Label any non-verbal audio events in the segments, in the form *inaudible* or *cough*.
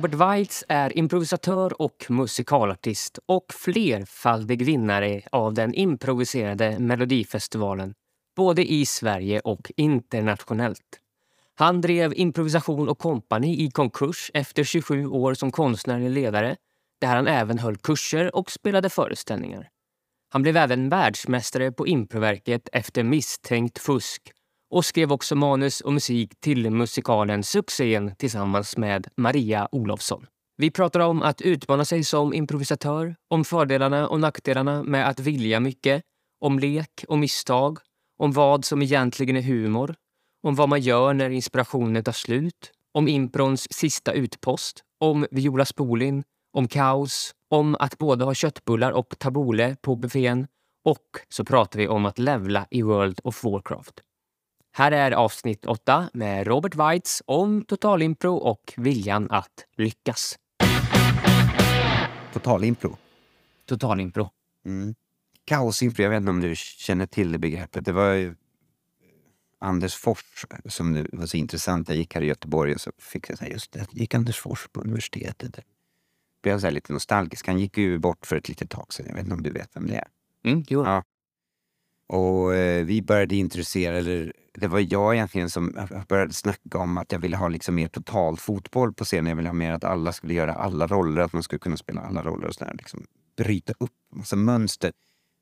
Robert Weitz är improvisatör och musikalartist och flerfaldig vinnare av den improviserade Melodifestivalen, både i Sverige och internationellt. Han drev Improvisation och kompani i konkurs efter 27 år som konstnärlig ledare där han även höll kurser och spelade föreställningar. Han blev även världsmästare på Improverket efter misstänkt fusk och skrev också manus och musik till musikalen Succén tillsammans med Maria Olofsson. Vi pratar om att utmana sig som improvisatör, om fördelarna och nackdelarna med att vilja mycket, om lek och misstag, om vad som egentligen är humor, om vad man gör när inspirationen tar slut, om improns sista utpost, om Viola Spolin, om kaos, om att både ha köttbullar och tabbouleh på buffén och så pratar vi om att levla i World of Warcraft. Här är avsnitt 8 med Robert Weitz om totalimpro och viljan att lyckas. Totalimpro. Totalimpro. Mm. Kaosimpro, jag vet inte om du känner till det begreppet. Det var ju Anders Fors som det var så intressant. Jag gick här i Göteborg och så fick jag säga just det, gick Anders Fors på universitetet. Jag blev så lite nostalgisk. Han gick ju bort för ett litet tag sedan. Jag vet inte om du vet vem det är? Mm, jo. Ja. Och eh, vi började intressera, eller det var jag egentligen som började snacka om att jag ville ha liksom mer total fotboll på scenen. Jag ville ha mer att alla skulle göra alla roller, att man skulle kunna spela alla roller och sådär. Liksom bryta upp massa mönster.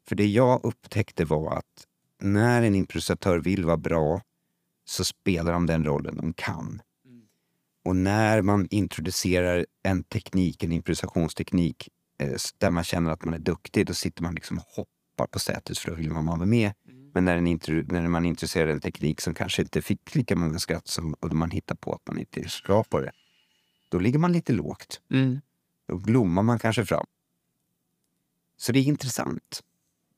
För det jag upptäckte var att när en improvisatör vill vara bra så spelar de den rollen de kan. Och när man introducerar en teknik, en improvisationsteknik eh, där man känner att man är duktig, då sitter man liksom och hoppar på sätet för då vill man vara med. Men när, när man introducerar en teknik som kanske inte fick lika många skratt som, och man hittar på att man inte är bra på det, då ligger man lite lågt. Mm. Då blommar man kanske fram. Så det är intressant.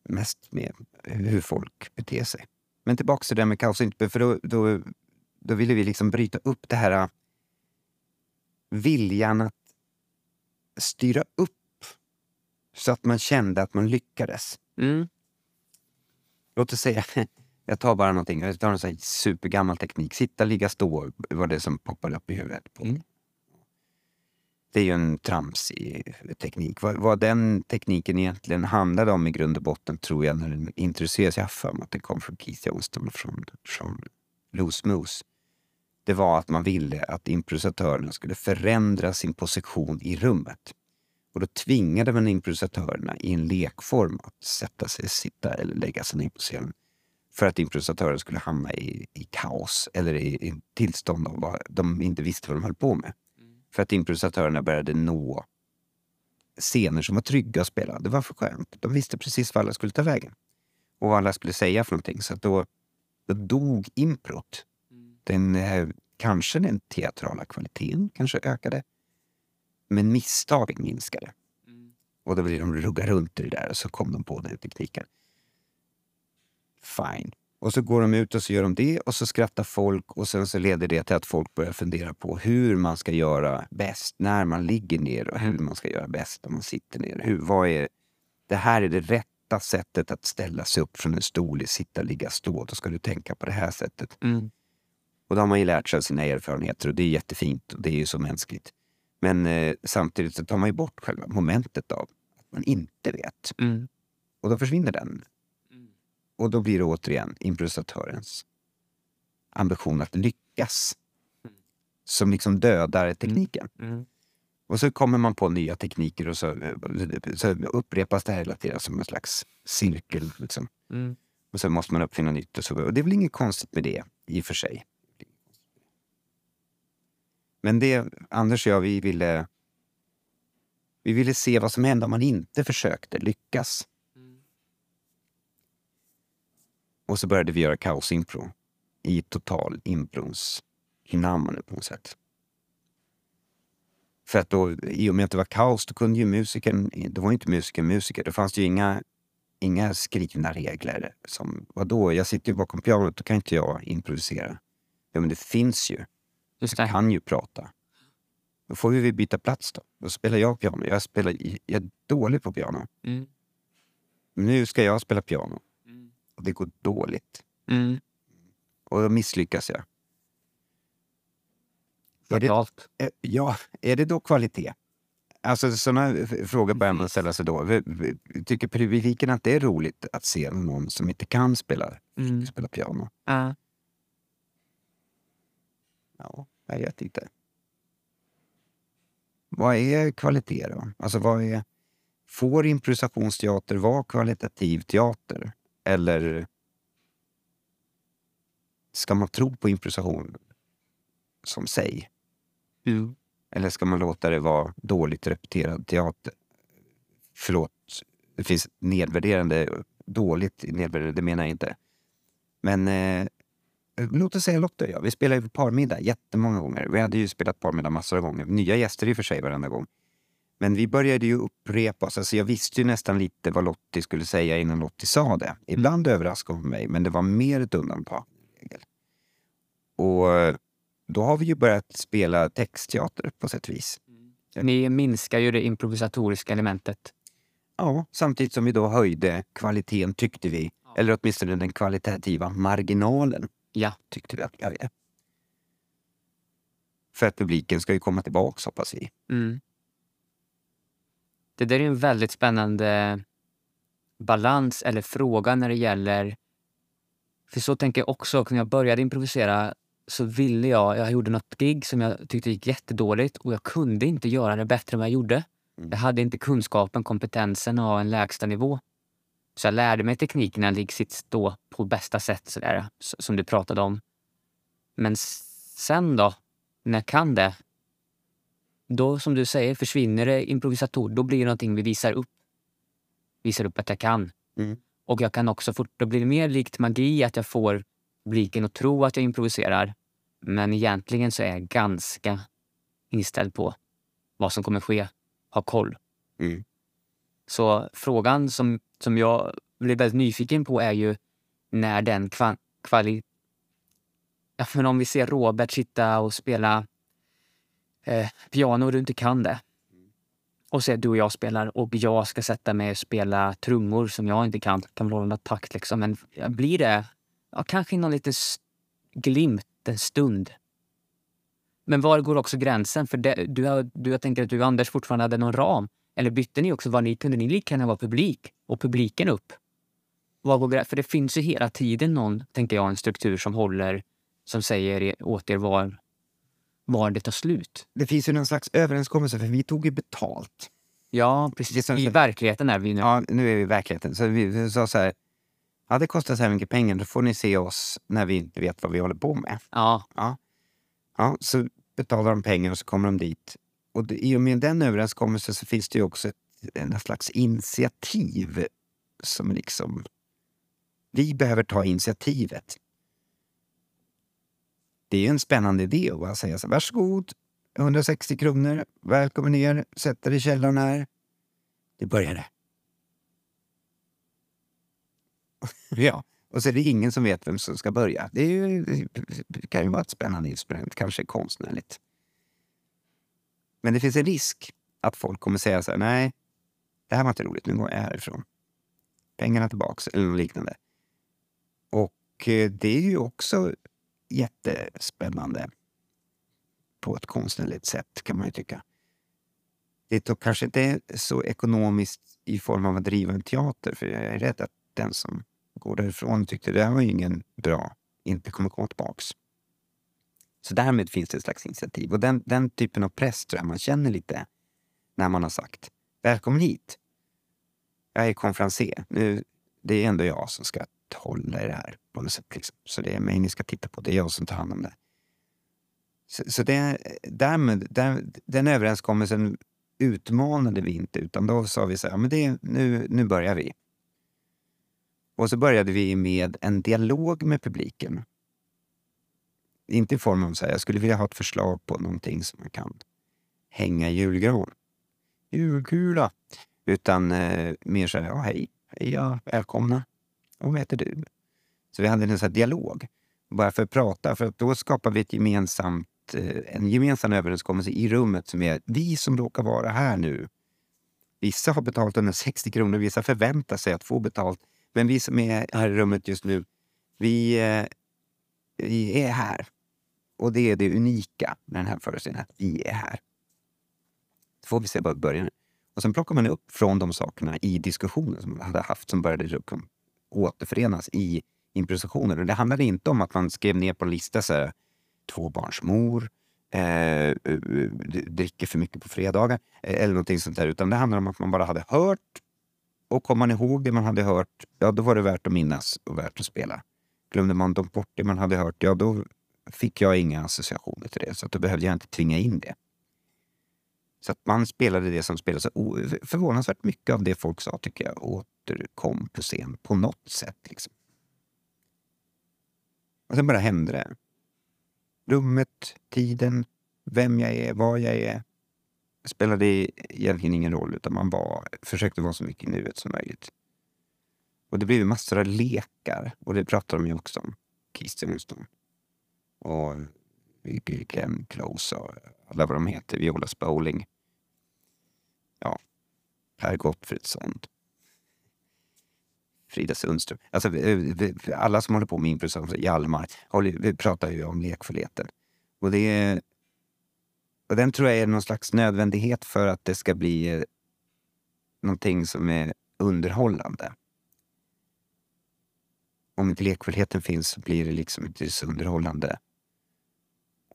Mest med hur folk beter sig. Men tillbaka till det där med kaos inte, för då, då, då ville vi liksom bryta upp det här äh, viljan att styra upp så att man kände att man lyckades. Mm. Låt oss säga, *laughs* jag tar bara någonting, jag tar en sån supergammal teknik. Sitta, ligga, stå var det som poppade upp i huvudet. På. Mm. Det är ju en tramsig teknik. Vad, vad den tekniken egentligen handlade om i grund och botten tror jag när den introducerades, jag har för mig att den kom från Keith Johnston från, från Loose Moose. Det var att man ville att improvisatörerna skulle förändra sin position i rummet. Och då tvingade man improvisatörerna i en lekform att sätta sig, sitta eller lägga sig ner på scenen. För att improvisatören skulle hamna i, i kaos eller i, i tillstånd av vad de inte visste vad de höll på med. För att improvisatörerna började nå scener som var trygga att spela. Det var för skönt. De visste precis vad alla skulle ta vägen. Och vad alla skulle säga för någonting. Så då, då dog improt. Den, eh, kanske den teatrala kvaliteten kanske ökade. Men misstagen minskade. Och då ville de rugga runt i det där och så kom de på den tekniken. Fine. Och så går de ut och så gör de det och så skrattar folk och sen så leder det till att folk börjar fundera på hur man ska göra bäst när man ligger ner och hur man ska göra bäst när man sitter ner. Hur, vad är, det här är det rätta sättet att ställa sig upp från en stol, sitta, ligga, stå. Då ska du tänka på det här sättet. Mm. Och då har man ju lärt sig av sina erfarenheter och det är jättefint och det är ju så mänskligt. Men eh, samtidigt så tar man ju bort själva momentet av att man inte vet. Mm. Och då försvinner den. Och då blir det återigen improvisatörens ambition att lyckas. Som liksom dödar tekniken. Mm. Och så kommer man på nya tekniker och så, så upprepas det här hela tiden som en slags cirkel. Liksom. Mm. Och så måste man uppfinna nytt. Och, så, och det är väl inget konstigt med det i och för sig. Men det Anders och jag, vi ville, vi ville se vad som hände om man inte försökte lyckas. Och så började vi göra kaosimpro i total improns namn på något sätt. För att då, i och med att det var kaos, då kunde ju musikern, då var inte musikern musiker. Då fanns det ju inga, inga skrivna regler. Som, vadå, jag sitter ju bakom pianot, då kan inte jag improvisera. Ja, men det finns ju. Just Jag det. kan ju prata. Då får vi byta plats då. Då spelar jag piano. Jag, spelar, jag är dålig på piano. Mm. Nu ska jag spela piano. Och det går dåligt. Mm. Och då misslyckas jag. Är det, fatalt. eh, ja, är det då kvalitet? Alltså sådana frågor börjar man ställa sig då. Tycker publiken att det är roligt att se någon som inte kan spela, Mm. spela piano? Ja. Ja, jag vet inte. Vad är kvalitet då? Alltså vad är... Får improvisationsteater vara kvalitativ teater? Eller ska man tro på improvisation som sig? Mm. Eller ska man låta det vara dåligt repeterad teater? Förlåt, det finns nedvärderande, dåligt nedvärderande, det menar jag inte. Men eh, låt oss säga Lotta och jag, vi spelar ju parmiddag jättemånga gånger. Vi hade ju spelat parmiddag massor av gånger. Nya gäster i och för sig varenda gång. Men vi började ju upprepa oss. Alltså jag visste ju nästan lite vad Lottie skulle säga innan Lottie sa det. Ibland överraskade hon mig, men det var mer ett undantag. Och eh, då har vi ju börjat spela textteater på sätt och vis. Ni minskar ju det improvisatoriska elementet. Ja, samtidigt som vi då höjde kvaliteten tyckte vi. Eller åtminstone den kvalitativa marginalen Ja. tyckte vi att vi hade. För att publiken ska ju komma tillbaka hoppas vi. Mm. Det där är en väldigt spännande balans eller fråga när det gäller... För så tänker jag också, när jag började improvisera så ville jag, jag gjorde något gig som jag tyckte gick jättedåligt och jag kunde inte göra det bättre än vad jag gjorde. Mm. Jag hade inte kunskapen, kompetensen att ha en lägsta nivå. Så jag lärde mig teknikerna liksom då på bästa sätt, sådär, s- som du pratade om. Men sen då, när jag kan det, då som du säger försvinner det improvisator. Då blir det någonting vi visar upp. Visar upp att jag kan. Mm. Och jag kan också fort, då blir det mer likt magi att jag får publiken att tro att jag improviserar. Men egentligen så är jag ganska inställd på vad som kommer ske. Ha koll. Mm. Så frågan som, som jag blir väldigt nyfiken på är ju när den kva, kvali... Ja, men om vi ser Robert sitta och spela eh, piano och du inte kan det. Och så är du och jag spelar och jag ska sätta mig och spela trummor som jag inte kan. Kan väl hålla takt liksom. Men blir det ja, kanske någon liten glimt en stund. Men var går också gränsen? För det, du, har, du, jag tänker att du och Anders fortfarande hade någon ram. Eller bytte ni också? Var ni, kunde ni lika gärna vara publik och publiken upp? För det finns ju hela tiden någon, tänker jag, en struktur som håller, som säger er- åt er var, var det tar slut. Det finns ju någon slags överenskommelse för vi tog ju betalt. Ja, precis. som- I verkligheten är vi nu. Ja, nu är vi i verkligheten. Så vi, sa så här. Ja, det kostar så här mycket pengar. Då får ni se oss när vi inte vet vad vi håller på med. Ja, Ja, så betalar de pengar och så kommer de dit. Och det, i och med den överenskommelsen så finns det också ett, en slags initiativ som liksom... Vi behöver ta initiativet. Det är en spännande idé att bara säga så varsågod, 160 kronor, välkommen ner, sätt er i källaren här. Det började. *laughs* ja, och så är det ingen som vet vem som ska börja. Det, ju, det kan ju vara ett spännande experiment, kanske konstnärligt. Men det finns en risk att folk kommer säga så här, nej, det här var inte roligt, nu går jag härifrån. Pengarna tillbaks, eller något liknande. Och eh, det är ju också jättespännande på ett konstnärligt sätt, kan man ju tycka. Det är kanske inte är så ekonomiskt i form av att driva en teater, för jag är rädd att den som går därifrån och tyckte det här var ingen bra, inte kommer komma tillbaks. Så därmed finns det ett slags initiativ. Och den, den typen av press tror jag man känner lite när man har sagt välkommen hit. Jag är konferencier. Nu, det är ändå jag som ska hålla i det här på något sätt. Liksom. Så det är mig ni ska titta på. Det är jag som tar hand om det. Så, så det, därmed, där, den överenskommelsen utmanade vi inte utan då sa vi så här, men det, nu, nu börjar vi. Och så började vi med en dialog med publiken. Inte i form av så här, jag skulle vilja ha ett förslag på någonting som man kan hänga i julgran. Julkula. Utan eh, mer så här, ja hej, hej ja, välkomna. Och vad heter du? Så vi hade en sån här dialog. Bara för att prata, för att då skapar vi ett gemensamt, eh, en gemensam överenskommelse i rummet som är vi som råkar vara här nu. Vissa har betalt 160 kronor, vissa förväntar sig att få betalt. Men vi som är här i rummet just nu, vi, eh, vi är här och det är det unika med den här föreställningen, att vi är här. Så får vi se bara början. Och sen plockar man upp från de sakerna i diskussionen som man hade haft som började liksom återförenas i improvisationer. Och det handlade inte om att man skrev ner på en lista så här, tvåbarnsmor, eh, eh, eh dricker för mycket på fredagar eh, eller någonting sånt där. Utan det handlar om att man bara hade hört och kom man ihåg det man hade hört, ja då var det värt att minnas och värt att spela. Glömde man bort det man hade hört, ja då fick jag inga associationer till det. Så då behövde jag inte tvinga in det. Så att man spelade det som spelades. Förvånansvärt mycket av det folk sa tycker jag återkom på scen på något sätt. Liksom. Och sen bara hände det. Rummet, tiden, vem jag är, var jag är. Det spelade egentligen ingen roll utan man var, försökte vara så mycket i nuet som möjligt. Och det blev massor av lekar och det pratar de ju också om. Keith Johnston. Och Glenn Close och alla vad de heter. Viola Spoling. Ja, Per Gottfridsson. Frida Sundström. Alltså, alla som håller på med improvisation, Hjalmar, håller, pratar ju om lekfullheten. Och, det och den tror jag är någon slags nödvändighet för att det ska bli eh, någonting som är underhållande. Om inte lekfullheten finns så blir det liksom inte så underhållande.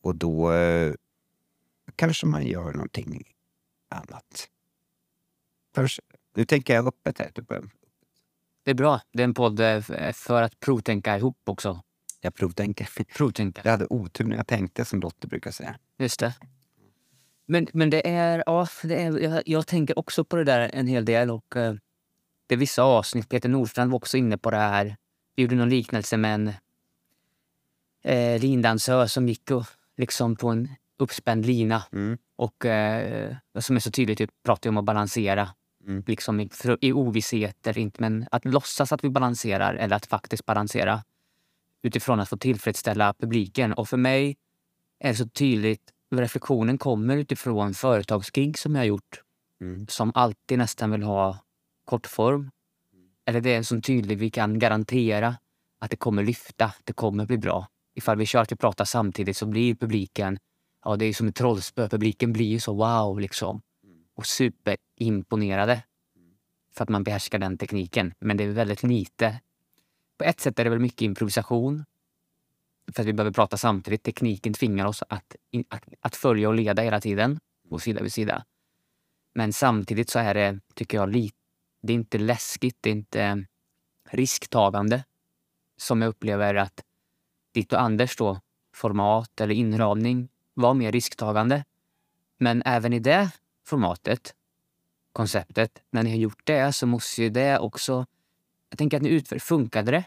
Och då eh, kanske man gör någonting annat. Först, nu tänker jag öppet här. Typ. Det är bra. Det är en podd eh, för att provtänka ihop också. Jag provtänker. Provtänka. Jag hade otur när jag tänkte, som Lotte brukar säga. Just det. Men, men det är... Ja, det är jag, jag tänker också på det där en hel del. Och, uh, det är vissa avsnitt. Peter Nordstrand var också inne på det här. Vi gjorde någon liknelse med en eh, lindansör som gick och, liksom på en uppspänd lina. Mm. Och eh, som är så tydligt, typ, pratar om att balansera. Mm. Liksom i, för, i ovissheter. Inte, men att låtsas att vi balanserar eller att faktiskt balansera utifrån att få tillfredsställa publiken. Och för mig är det så tydligt, reflektionen kommer utifrån företagsgig som jag har gjort. Mm. Som alltid nästan vill ha kortform. Eller det är så tydligt vi kan garantera att det kommer lyfta, det kommer bli bra. Ifall vi kör att vi pratar samtidigt så blir publiken, ja det är som ett trollspö, publiken blir ju så wow liksom. Och superimponerade. För att man behärskar den tekniken. Men det är väldigt lite. På ett sätt är det väl mycket improvisation. För att vi behöver prata samtidigt. Tekniken tvingar oss att, att, att följa och leda hela tiden. Gå sida vid sida. Men samtidigt så är det, tycker jag, lite det är inte läskigt, det är inte risktagande som jag upplever att ditt och Anders då, format eller inramning var mer risktagande. Men även i det formatet, konceptet, när ni har gjort det så måste ju det också... Jag tänker att ni utför... Funkade det?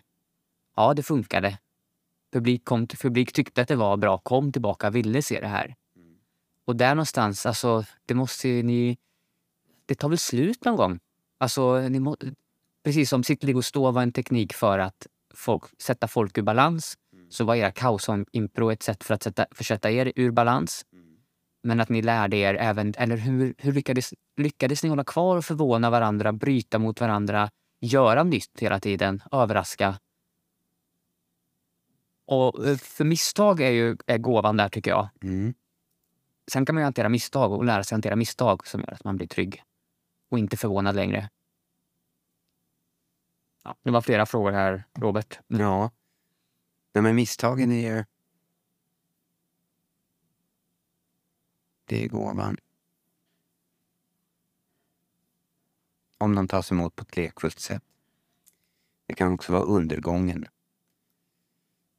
Ja, det funkade. Publik, kom, publik tyckte att det var bra, kom tillbaka, ville se det här. Och där någonstans, alltså, det måste ju ni... Det tar väl slut någon gång? Alltså, ni må, precis som sitt, och stå var en teknik för att folk, sätta folk ur balans så var era kaosimpro ett sätt för att sätta, försätta er ur balans. Men att ni lärde er även, eller hur, hur lyckades, lyckades ni hålla kvar och förvåna varandra, bryta mot varandra, göra nytt hela tiden, överraska? Och eh, för misstag är ju är gåvan där tycker jag. Mm. Sen kan man ju hantera misstag och lära sig hantera misstag som gör att man blir trygg och inte förvånad längre. Ja, det var flera frågor här, Robert. Ja. Nej, men misstagen är ju... Det är gåvan. Om de tas emot på ett lekfullt sätt. Det kan också vara undergången.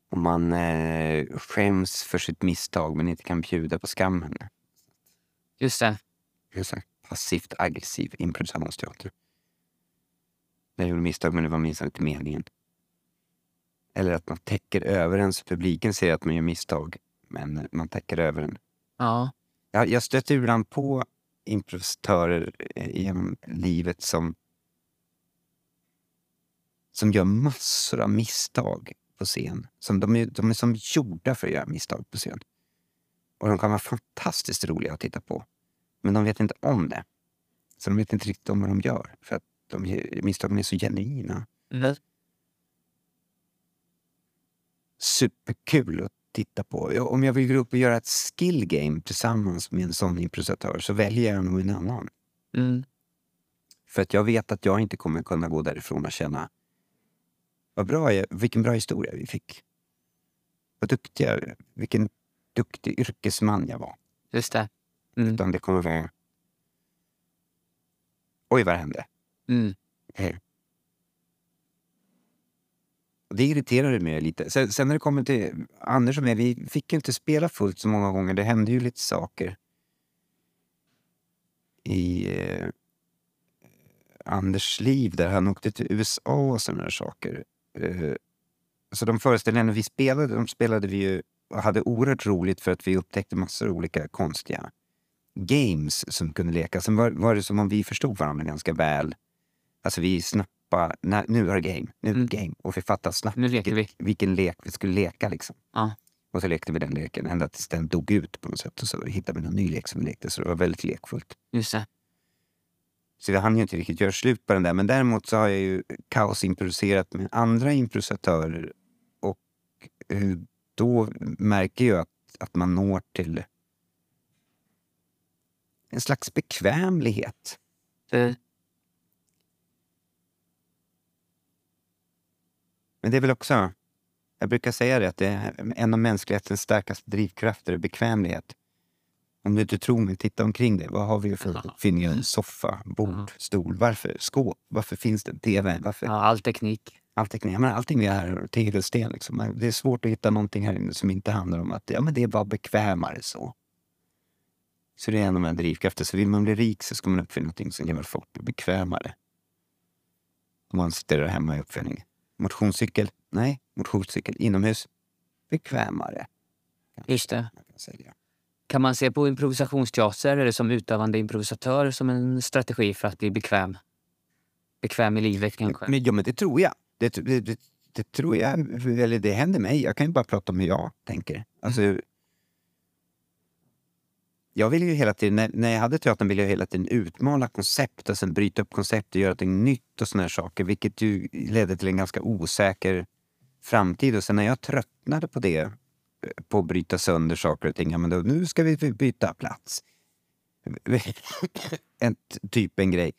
Om man eh, skäms för sitt misstag men inte kan bjuda på skammen. Just det. Just det. Passivt aggressiv improvisationsteater. Jag gjorde misstag men det var minst inte meningen. Eller att man täcker över en så publiken ser att man gör misstag men man täcker över den. Ja. Jag, jag stöter ibland på improvisatörer eh, genom livet som som gör massor av misstag på scen. Som de, är, de är som gjorda för att göra misstag på scen. Och de kan vara fantastiskt roliga att titta på. Men de vet inte om det. Så de vet inte riktigt om vad de gör. För att de, misstagen är så genuina. Mm. Superkul att titta på. Om jag vill gå upp och göra ett skill game tillsammans med en sån improvisatör så väljer jag nog en annan. Mm. För att jag vet att jag inte kommer kunna gå därifrån och känna vad bra jag, vilken bra historia vi fick. Vad duktig jag, vilken duktig yrkesman jag var. Just det. Mm. Utan det kommer vara... Oj, vad hände? Mm. Eh. Det irriterade mig lite. Sen, sen när det kommer till Anders och mig, vi fick ju inte spela fullt så många gånger. Det hände ju lite saker i eh, Anders liv där han åkte till USA och sådana där saker. Eh, så de föreställningarna vi spelade, de spelade vi ju och hade oerhört roligt för att vi upptäckte massor av olika konstiga games som kunde leka. Sen var, var det som om vi förstod varandra ganska väl. Alltså vi snappade, "Nej, nu är det game, nu är det Mm. game. Och fattade snabbt Nu leker vilken, vi. vilken lek vi skulle leka liksom. Ja. Och så lekte vi den leken ända tills den dog ut på något sätt. Och så hittade vi någon ny lek som vi lekte. Så det var väldigt lekfullt. Just det. Så vi hann ju inte riktigt göra slut på den där. Men däremot så har jag ju kaosimproviserat med andra improvisatörer. Och eh, då märker jag att, att man når till en slags bekvämlighet. För, Men det är väl också, jag brukar säga det, att det är en av mänsklighetens starkaste drivkrafter är bekvämlighet. Om du inte tror mig, titta omkring dig. Vad har vi för uppfinningar? Soffa, bord, stol. Varför? Skåp. Varför finns det en TV? Varför? ja, all teknik. All teknik. Ja, men allting vi har här, tegelsten. Liksom. Det är svårt att hitta någonting här inne som inte handlar om att ja, men det är bara bekvämare så. Så det är en av de här drivkrafterna. Så vill man bli rik så ska man uppfinna någonting som gör folk bekvämare. Om man sitter där hemma i uppfinning. Motionscykel? Nej, motionscykel inomhus. Bekvämare. Just det. Man kan säga. Kan man se på improvisationsteater eller som utövande improvisatör som en strategi för att bli bekväm? Bekväm i livet kanske? Men, ja, men det tror jag. Det, det, det, det tror jag. Eller det händer mig. Jag kan ju bara prata om hur jag tänker. Alltså, jag vill ju hela tiden, när, när jag hade teatern ville jag hela tiden utmana koncept, alltså bryta upp koncept och göra någonting nytt och såna här saker, vilket ju ledde till en ganska osäker framtid. Och sen när jag tröttnade på det, på att bryta sönder saker och ting, ja, men då, nu ska vi byta plats. *coughs* en, typ en grej.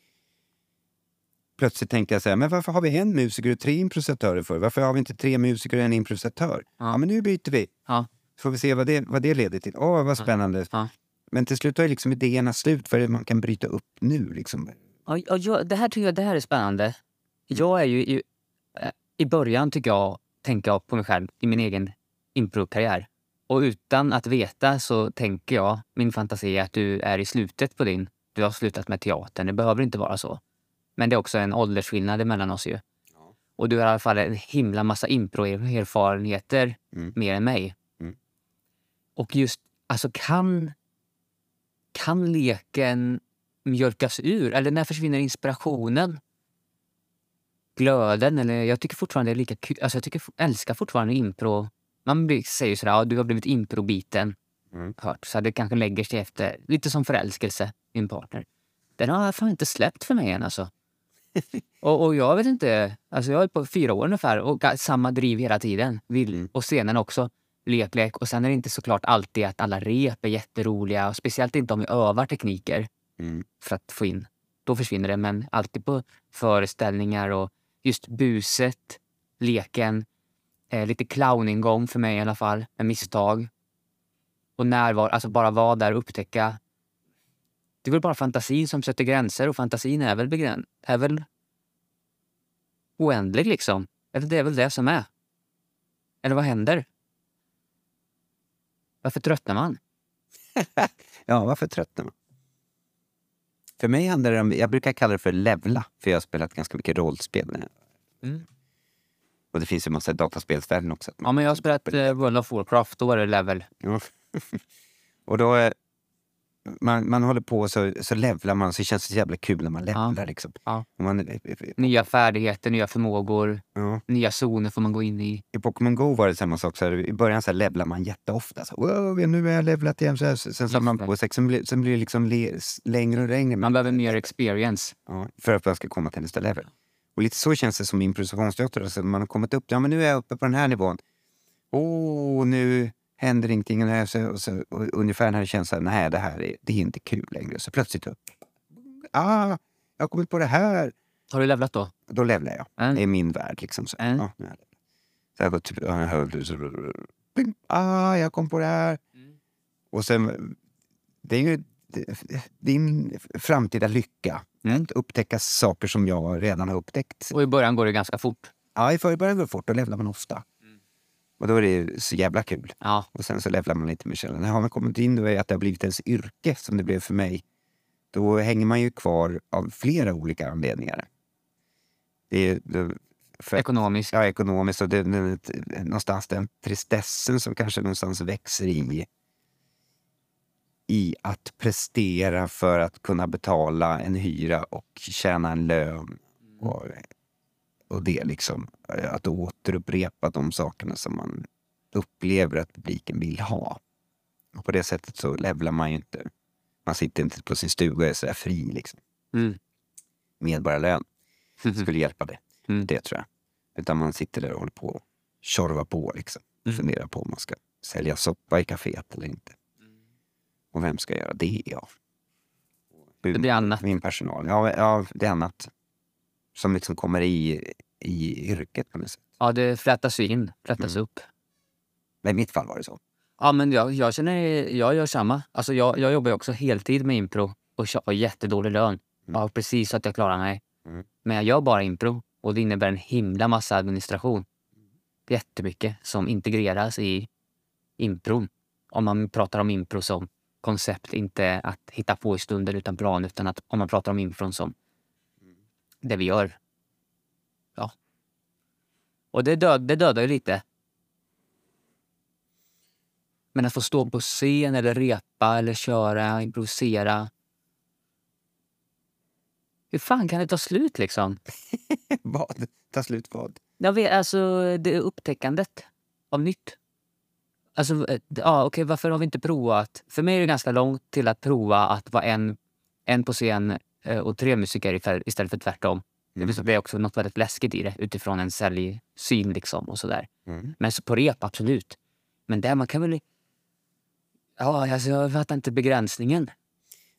Plötsligt tänkte jag så här, men varför har vi en musiker och tre improvisatörer för? Varför har vi inte tre musiker och en improvisatör? Ja, men nu byter vi. Ja. Så får vi se vad det, vad det leder till. Åh, vad spännande. Ja. Men till slut är liksom idéerna slut. Det man kan bryta upp nu? Liksom? Ja, ja, det här tycker jag det här är spännande. Jag är ju i, eh, i början tycker jag, tänker jag på mig själv i min egen improkarriär. Och utan att veta så tänker jag, min fantasi är att du är i slutet på din. Du har slutat med teatern. Det behöver inte vara så. Men det är också en åldersskillnad mellan oss ju. Och du har i alla fall en himla massa impro-erfarenheter Mm. mer än mig. Mm. Och just, alltså kan, kan leken mjölkas ur? Eller när försvinner inspirationen? Glöden? Eller jag tycker fortfarande det är lika kul. Alltså jag tycker, älskar fortfarande impro. Man blir, säger sådär, ja, du har blivit improbiten. Mm. Hört. Så det kanske lägger sig efter, lite som förälskelse i en partner. Den har fan inte släppt för mig än alltså. *laughs* och, och jag vet inte, alltså jag är på fyra år ungefär och samma driv hela tiden. Vill, Mm. Och scenen också. Lek, lek. Och sen är det inte såklart alltid att alla rep är jätteroliga. Och speciellt inte om vi övar tekniker Mm. för att få in. Då försvinner det. Men alltid på föreställningar och just buset, leken, eh, lite clowningång för mig i alla fall, med misstag. Och närvaro, alltså bara vara där och upptäcka. Det är väl bara fantasin som sätter gränser och fantasin är väl, begräns- är väl oändlig liksom. Eller det är väl det som är. Eller vad händer? Varför tröttnar man? *laughs* Ja, varför tröttnar man? För mig handlar det om, jag brukar kalla det för levla, för jag har spelat ganska mycket rollspel. Mm. Och det finns ju massa dataspelsvärlden också. Ja, men jag har spelat eh, World of Warcraft. Då var det level. *laughs* Och då, eh, man, man håller på så, så levlar man, så känns det så jävla kul när man levlar. Liksom. Ja. Och man, Nya färdigheter, nya förmågor, ja. nya zoner får man gå in i. I Pokémon Go var det samma sak. Så här, I början så levlar man jätteofta. Så, wow, nu är jag levlat igen. Så här, sen samlar man på sig. Sen blir, sen blir det liksom le, längre och längre. Man behöver mer experience. Ja, för att man ska komma till nästa level. Och lite så känns det som improvisationsteater. Alltså man har kommit upp, ja men nu är jag uppe på den här nivån. Åh, nu, händer ingenting. Och, så, och, så, och ungefär när det känns här, nej det här är, det är inte kul längre. Så plötsligt, ah, jag har kommit på det här. Har du levlat då? Då levlar jag. Mm. Det är min värld. Liksom. Så, Mm. ja, så jag går typ, ah, jag kom på det här. Och sen, det är ju din framtida lycka. Mm. Att upptäcka saker som jag redan har upptäckt. Och i början går det ganska fort. Ja, i början går det fort. Då levlar man ofta. Och då är det så jävla kul. Ja. Och sen så levlar man lite med källorna. Har man kommit in då är att det har blivit ens yrke som det blev för mig. Då hänger man ju kvar av flera olika anledningar. Det är, det, för, Ekonomiskt. ja, ekonomiskt och det, det, det, någonstans den tristessen som kanske någonstans växer i i att prestera för att kunna betala en hyra och tjäna en lön. Och, och det liksom, att återupprepa de sakerna som man upplever att publiken vill ha. Och på det sättet så levlar man ju inte. Man sitter inte på sin stuga och är sådär fri liksom. Mm. Medborgarlön *laughs* skulle hjälpa det. Mm. Det tror jag. Utan man sitter där och håller på och tjorvar på liksom. Mm. Funderar på om man ska sälja soppa i kaféet eller inte. Och vem ska göra det? Ja. Det blir annat. Min personal. Ja, ja, det är annat. Som liksom kommer i, i yrket på något sätt. Ja, det flätas ju in, flätas Mm. upp. Men i mitt fall var det så. Ja, men jag, jag känner, jag gör samma. Alltså jag, jag jobbar också heltid med impro och har jättedålig lön. Ja, precis så att jag klarar mig. Mm. Men jag gör bara impro och det innebär en himla massa administration. Jättemycket som integreras i impron. Om man pratar om impro som koncept, inte att hitta på i stunden utan plan, utan att om man pratar om impron som det vi gör. Ja. Och det, död, det dödar ju lite. Men att få stå på scen eller repa eller köra, improvisera. Hur fan kan det ta slut liksom? *laughs* vad? Ta slut vad? Jag vet, alltså det är upptäckandet av nytt. Alltså, eh, ja, okej, varför har vi inte provat? För mig är det ganska långt till att prova att vara en, en på scen och tre musiker istället för tvärtom. Det blir- det är också något väldigt läskigt i det utifrån en säljsyn liksom och sådär. Mm. Men så på rep, absolut. Men där man kan väl... Ja, alltså, jag fattar inte begränsningen.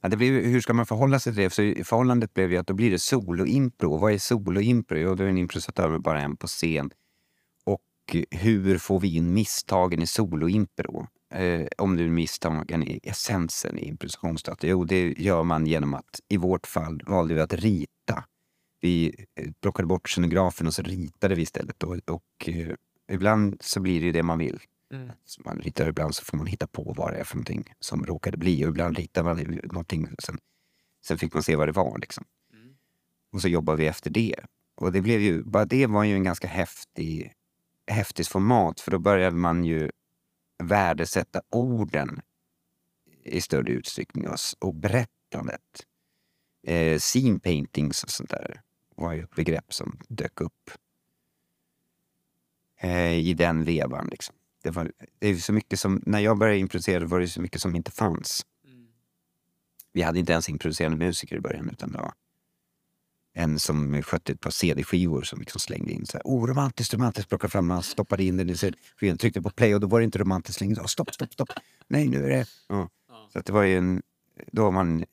Ja, det blev, hur ska man förhålla sig till det? Så förhållandet blev ju att då blir det soloimpro. Vad är soloimpro? Jo, då är en improvisatör med bara en på scen. Och hur får vi in misstagen i soloimpro? Eh, om är misstagen i essensen i improvisationsteater? Jo, det gör man genom att, i vårt fall, valde vi att rita. Vi eh, plockade bort scenografen och så ritade vi istället. Och, och eh, ibland så blir det ju det man vill. Så man ritar ibland så får man hitta på vad det är för någonting som råkade bli. Och ibland ritar man någonting. Sen, sen fick man se vad det var. Liksom. Och så jobbar vi efter det. Och det blev ju, bara det var ju en ganska häftig, häftigt format. För då började man ju värdesätta orden i större utsträckning och, berättandet. Eh, scene paintings och sånt där var ju ett begrepp som dök upp eh, i den vevan. Liksom. Det, var, det är så mycket som, när jag började improvisera var det så mycket som inte fanns. Vi hade inte ens improviserande musiker i början utan det var en som skötte ett par CD-skivor som liksom slängde in så här, oh romantiskt, romantiskt, plockade fram den, stoppade in den i CD-skivan, tryckte på play och då var det inte romantiskt längre. Oh, stopp, stopp, stopp. Nej, nu är det... Ja. Så att det var ju en, då var man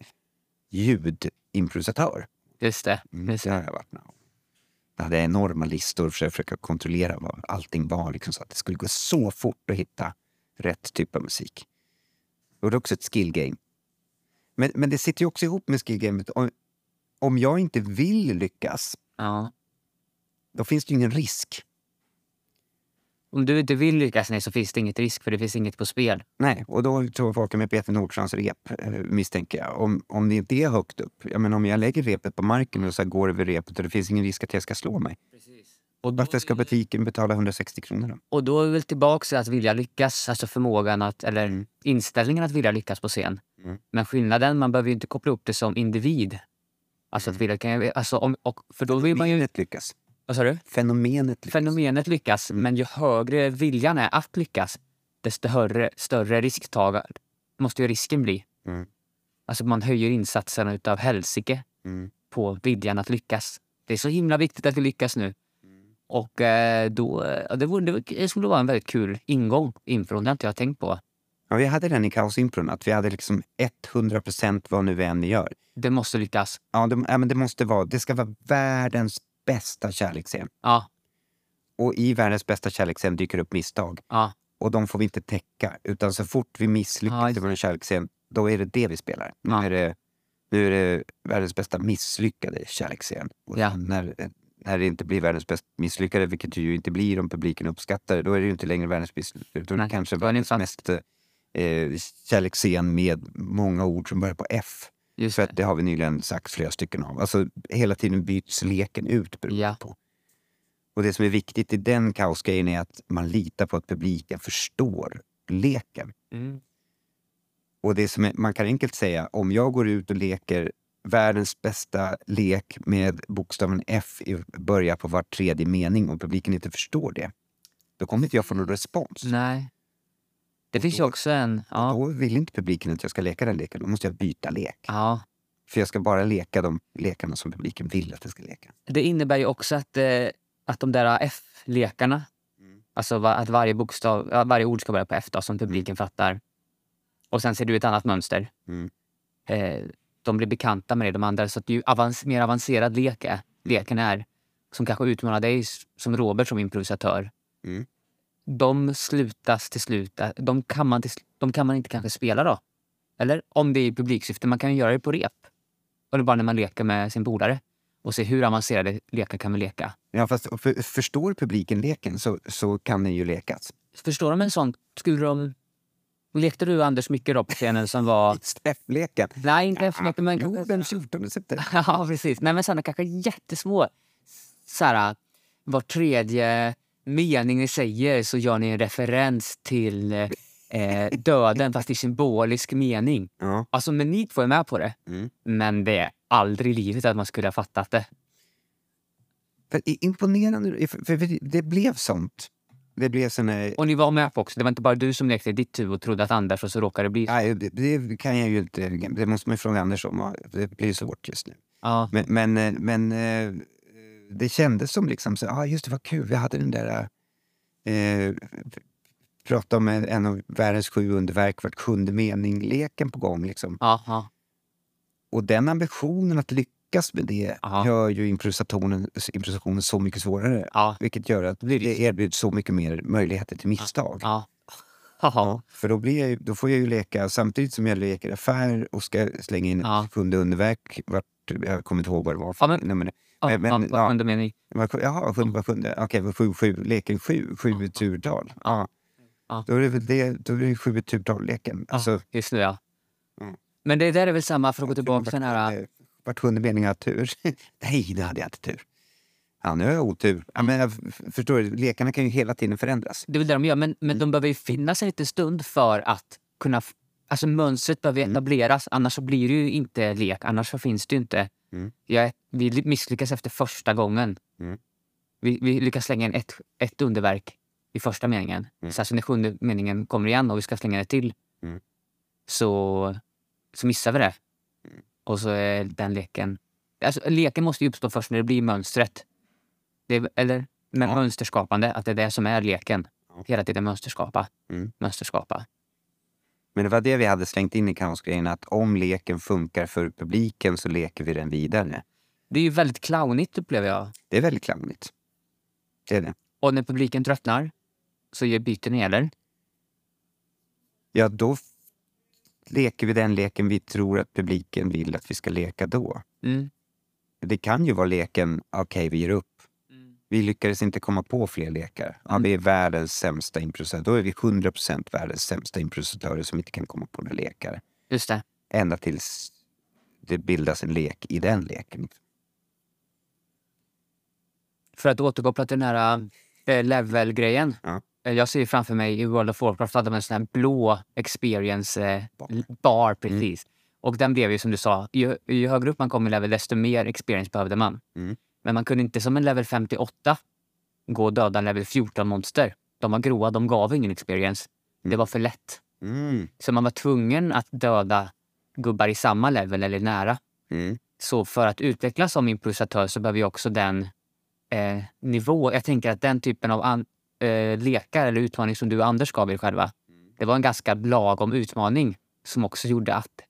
ljudimprovisatör. Just det. Mm, Just det har jag varit med. Jag hade enorma listor för att försöka kontrollera vad allting var. Liksom, så att det skulle gå så fort att hitta rätt typ av musik. Och det är också ett skill game. Men, men det sitter ju också ihop med skill gamet. Om, jag inte vill lyckas, Ja. då finns det ju ingen risk. Om du inte vill lyckas nej, så finns det inget risk för det finns inget på spel. Nej, och då tror folk med Peter Nordstrands rep, eh, misstänker jag. Om, om det inte är högt upp. Jag menar, om jag lägger repet på marken och så går över repet och det finns ingen risk att jag ska slå mig. Och då, Varför ska butiken betala 160 kronor då? och då är vi väl tillbaka till att vilja lyckas, alltså förmågan att, eller Mm. inställningen att vilja lyckas på scen. Mm. Men skillnaden, man behöver ju inte koppla upp det som individ. Alltså att Mm. vilja, kan alltså om, och, för då vill man ju... Fenomenet lyckas. Vad sa du? Fenomenet lyckas. Fenomenet lyckas, Mm. men ju högre viljan är att lyckas, desto större, större risktagande måste ju risken bli. Mm. Alltså man höjer insatserna utav helsike Mm. på viljan att lyckas. Det är så himla viktigt att vi lyckas nu. Och eh, då, det, vore, det skulle vara en väldigt kul ingång inför det har inte jag tänkt på. Ja, vi hade den i kaosimpron, att vi hade liksom 100 procent vad nu vi än gör. Det måste lyckas. Ja, det, ja, men det måste vara, det ska vara världens bästa kärleksscen. Ja, Och i världens bästa kärleksscen dyker upp misstag. ja, Och de får vi inte täcka. Utan så fort vi misslyckas Ja, i vår kärleksscen, då är det det vi spelar. Nu, Ja. är, det, nu är det världens bästa misslyckade kärleksscen. Och Ja. när, när det inte blir världens bästa misslyckade, vilket det ju inte blir om publiken uppskattar det, då är det ju inte längre världens misslyckade. Det Nej, kanske världens mest eh, kärleksscen med många ord som börjar på F. just För det. att det har vi nyligen sagt flera stycken av. Alltså hela tiden byts leken ut beroende Ja. på. Och det som är viktigt i den kaosgrejen är att man litar på att publiken förstår leken. Mm. Och det som är, man kan enkelt säga, om jag går ut och leker världens bästa lek med bokstaven F i början på var tredje mening och publiken inte förstår det, då kommer inte jag få någon respons. Nej. Det finns ju då- också en... Ja, Då vill inte publiken att jag ska leka den leken, då måste jag byta lek. ja. För jag ska bara leka de lekarna som publiken vill att jag ska leka. Det innebär ju också att, eh, att de där F-lekarna, Mm. alltså att varje, bokstav, varje ord ska börja på F då, som publiken fattar. Och sen ser du ett annat mönster. Mm. Eh, de blir bekanta med det, de andra. Så att ju avans mer avancerad lek är, leken är, som kanske utmanar dig som Robert som improvisatör. De slutas till slut, eh, de kan, man till, de kan man inte kanske spela då. Eller? Om det är i publiksyfte, man kan ju göra det på rep. Är bara när man leker med sin polare och se hur avancerade lekar kan vi leka. Ja, fast för, förstår publiken leken så, så kan den ju lekas. Förstår de en sån? Skulle de... Lekte du Anders mycket då på scenen som var... *laughs* Träffleken. Nej, inte mycket, men... Jo, den 14 september. *laughs* ja, precis. Nej, men sådana kanske jättesmå... Så här, var tredje mening ni säger så gör ni en referens till eh, döden fast i symbolisk mening. Ja. Alltså, men ni två är med på det. Mm. Men det är aldrig i livet att man skulle ha fattat det. För, imponerande, för, för, för det blev sånt. Det blev sån här... Och ni var med på också. Det var inte bara du som lekte i ditt huvud och trodde att Anders och så råkade det bli så. Nej, det, det kan jag ju inte... Det måste man ju fråga Anders om. Det blir svårt just nu. Ja. Men, men, eh, men eh, det kändes som liksom så, ah, just det, vad kul, vi hade den där... Eh, prata om en, en av världens sju underverk, vart sjunde mening-leken på gång. Liksom. Ja. Och den ambitionen att lyckas med det Ja. gör ju improvisationen, improvisationen så mycket svårare. Ja. Vilket gör att det erbjuds så mycket mer möjligheter till misstag. Ja. För då, blir jag, då får jag ju leka, samtidigt som jag leker affär och ska slänga in ett sjunde underverk, vart, jag kommer inte ihåg vad det var för Ja, men-. Ja, Men- ja, ja. vad sjunde mening? Vad- Jaha, sjunde, vad sjunde? Okej, vad sju, sju, leken sju, sju turtal. Ja. Ja. Då är det väl det, då är det sju turtal-leken. Alltså, Just nu, ja. Mm. Men det där är väl samma, för att gå tillbaka till den här... eh, Vart sjunde mening har tur. *laughs* Nej, det hade jag inte tur. Ja, nu har jag otur. Ja, men jag förstår lekarna kan ju hela tiden förändras. Det är väl det de gör, men, men de behöver ju finnas en liten stund för att kunna... Alltså mönstret behöver Mm. etableras, annars så blir det ju inte lek. Annars så finns det inte... Mm. Jag, vi ly- misslyckas efter första gången. Mm. Vi, vi lyckas slänga in ett, ett underverk i första meningen. Mm. Sen när sjunde meningen kommer igen och vi ska slänga det till Mm. så, så missar vi det. Mm. Och så är den leken... Alltså, leken måste ju uppstå först när det blir mönstret. Det eller men Ja. mönsterskapande, att det är det som är leken. Ja. Hela tiden mönsterskapa. Mm. Mönsterskapa. Men det var det vi hade slängt in i kaosgrejen, att om leken funkar för publiken så leker vi den vidare. Det är ju väldigt clownigt upplever jag. Det är väldigt clownigt. Det är det. Och när publiken tröttnar så gör byten gäller. Ja, då leker vi den leken vi tror att publiken vill att vi ska leka då. Mm. Det kan ju vara leken, okej, vi ger upp. Vi lyckades inte komma på fler lekar. Ja, Mm. vi är världens sämsta improvisatörer. Då är vi 100% världens sämsta improvisatörer som inte kan komma på några lekar. Just det. Ända tills det bildas en lek i den leken. För att återkoppla till den här äh, level-grejen. Ja. Eh, Jag ser ju framför mig i World of Warcraft hade man en sån här blå experience eh, Bar. bar. precis. Och den blev ju som du sa, ju, ju högre upp man kom i level desto mer experience behövde man. Mm. Men man kunde inte som en level 58 gå och döda en level 14-monster. De var grova, de gav ingen experience. Det var för lätt. Mm. Så man var tvungen att döda gubbar i samma level eller nära. Mm. Så för att utvecklas som improvisatör så behöver ju också den eh, nivå. Jag tänker att den typen av an, eh, lekar eller utmaning som du och Anders gav er själva, det var en ganska lagom utmaning som också gjorde att,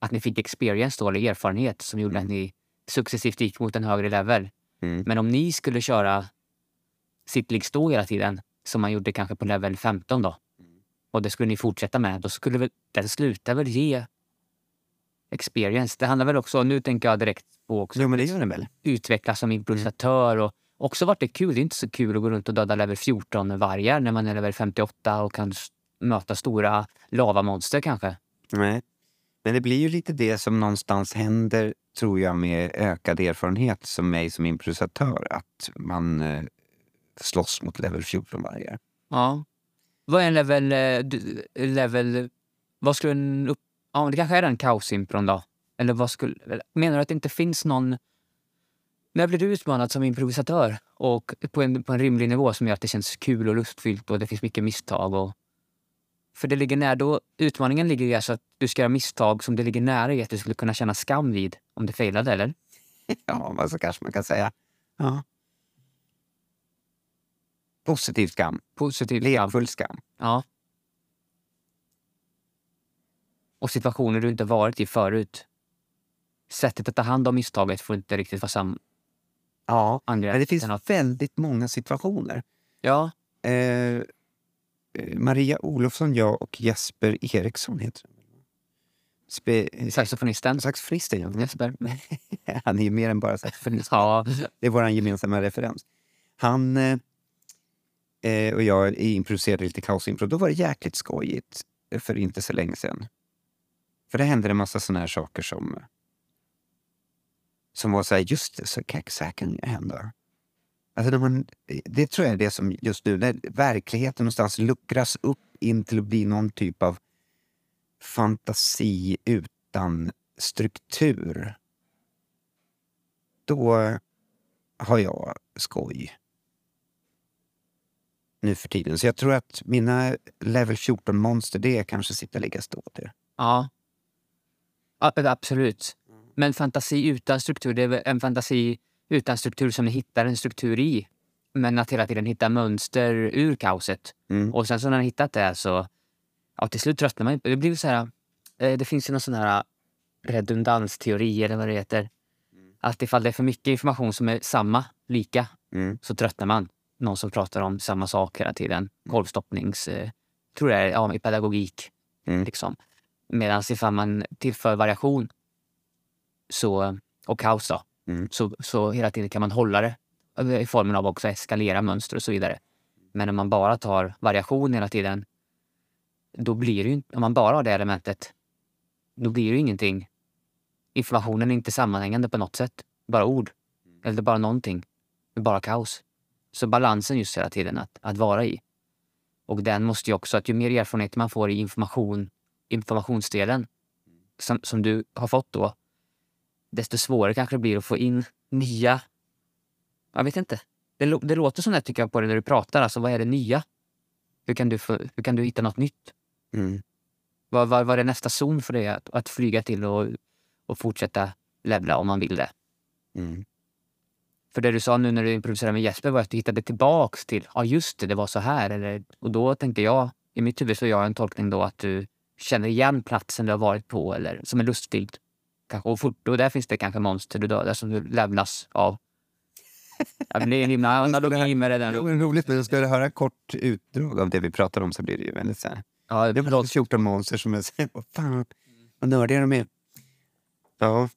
att ni fick experience då, eller erfarenhet som gjorde att ni successivt gick mot en högre level. Mm. Men om ni skulle köra sitt ligg stå hela tiden, som man gjorde kanske på level 15 då, och det skulle ni fortsätta med, då skulle väl den sluta väl ge experience. Det handlar väl också, nu tänker jag direkt på också Jo, men det gör den väl? utvecklas som improvisatör och också varit det kul. Det är inte så kul att gå runt och döda level 14 vargar när man är level 58 och kan möta stora lavamonster kanske. Nej. Men det blir ju lite det som någonstans händer, tror jag, med ökad erfarenhet som mig som improvisatör. Att man eh, slåss mot level 14 vargar. Ja. Vad är en level... Eh, level vad skulle en upp... Ja, det kanske är den kaosimpron då. Eller vad skulle... Menar du att det inte finns någon... När blir du utmanad som improvisatör och på en, på en rimlig nivå som gör att det känns kul och lustfyllt och det finns mycket misstag? Och... För det ligger nära, då, utmaningen ligger i alltså att du ska göra misstag som det ligger nära i att du skulle kunna känna skam vid om det failade, eller? *laughs* Ja, så kanske man kan säga. Ja. Positiv skam. Positivt skam. Lekfull skam. Ja. Och situationer du inte varit i förut. Sättet att ta hand om misstaget får inte riktigt vara sam... Ja, angrepp. men det finns väldigt många situationer. Ja, eh, Maria Olofsson, jag och Jesper Eriksson heter han. Spe, eh, saxofonisten. Saxofonisten, ja. Jesper. *laughs* Han är ju mer än bara saxofonist. Ja, Det är vår gemensamma referens. Han eh, eh, och jag improviserade lite kaosimpro. Då var det jäkligt skojigt eh, för inte så länge sedan. För det hände en massa såna här saker som som var så här, just det, så så här kan det hända. Alltså när man, det tror jag är det som just nu, när verkligheten någonstans luckras upp in till att bli någon typ av fantasi utan struktur. Då har jag skoj. Nu för tiden. Så jag tror att mina level 14-monster, det är kanske sitta, ligga, stå till. ja. absolut. Men fantasi utan struktur, det är väl en fantasi utan struktur som ni hittar en struktur i. Men att hela tiden hitta mönster ur kaoset. Mm. Och sen så när ni hittat det så... Ja, till slut tröttnar man. Det blir så här... eh, Det finns ju någon sån här redundansteori eller vad det heter. Att ifall det är för mycket information som är samma, lika, Mm. så tröttnar man. Någon som pratar om samma sak hela tiden. Kolvstoppnings... Eh, tror jag är ja, i pedagogik. Mm. Liksom. Medan ifall man tillför variation så, och kaos då, Mm. så, så hela tiden kan man hålla det eh, i formen av också eskalera mönster och så vidare. Men om man bara tar variation hela tiden, då blir det ju inte, om man bara har det elementet, då blir det ju ingenting. Informationen är inte sammanhängande på något sätt. Bara ord. Eller bara någonting. Bara kaos. Så balansen just hela tiden att, att vara i. Och den måste ju också, att ju mer erfarenhet man får i information, informationsdelen som, som du har fått då, desto svårare kanske det blir att få in nya... Jag vet inte. Det, det låter som det tycker jag på det när du pratar. Alltså, vad är det nya? Hur kan du, få, hur kan du hitta något nytt? Mm. Vad, vad, vad är nästa zon för dig att, att flyga till och, och fortsätta levla om man vill det? Mm. För det du sa nu när du improviserade med Jesper var att du hittade tillbaks till, ja just det, det var så här. Eller, och då tänker jag, i mitt huvud så gör jag en tolkning då att du känner igen platsen du har varit på eller som är lustfylld. Kanske, fort, och där finns det kanske monster du dödar som du lämnas av. Ja, det är en himla *laughs* analogi med det Det där. var roligt, men ska du höra kort utdrag av det vi pratar om så blir det ju väldigt så här. Ja, Det var 14 monster som är så här, vad fan, vad nördiga de är. Ja.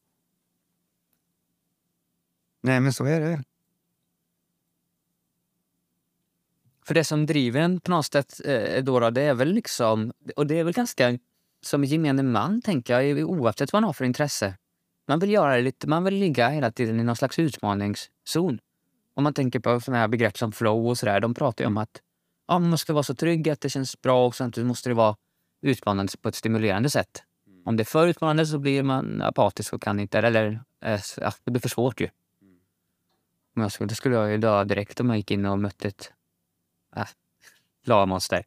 Nej, men så är det. För det som driver en på något sätt eh, då, det är väl liksom, och det är väl ganska som gemene man tänker jag, oavsett vad man har för intresse. Man vill göra lite, man vill ligga hela tiden i någon slags utmaningszon. Om man tänker på sådana här begrepp som flow och sådär, de pratar ju om att ja, man måste vara så trygg att det känns bra och samtidigt måste det vara utmanande på ett stimulerande sätt. Om det är för utmanande så blir man apatisk och kan inte, eller eh, ja, det blir för svårt ju. Men jag skulle, det skulle jag ju dö direkt om jag gick in och mötte ett äh, lavamonster.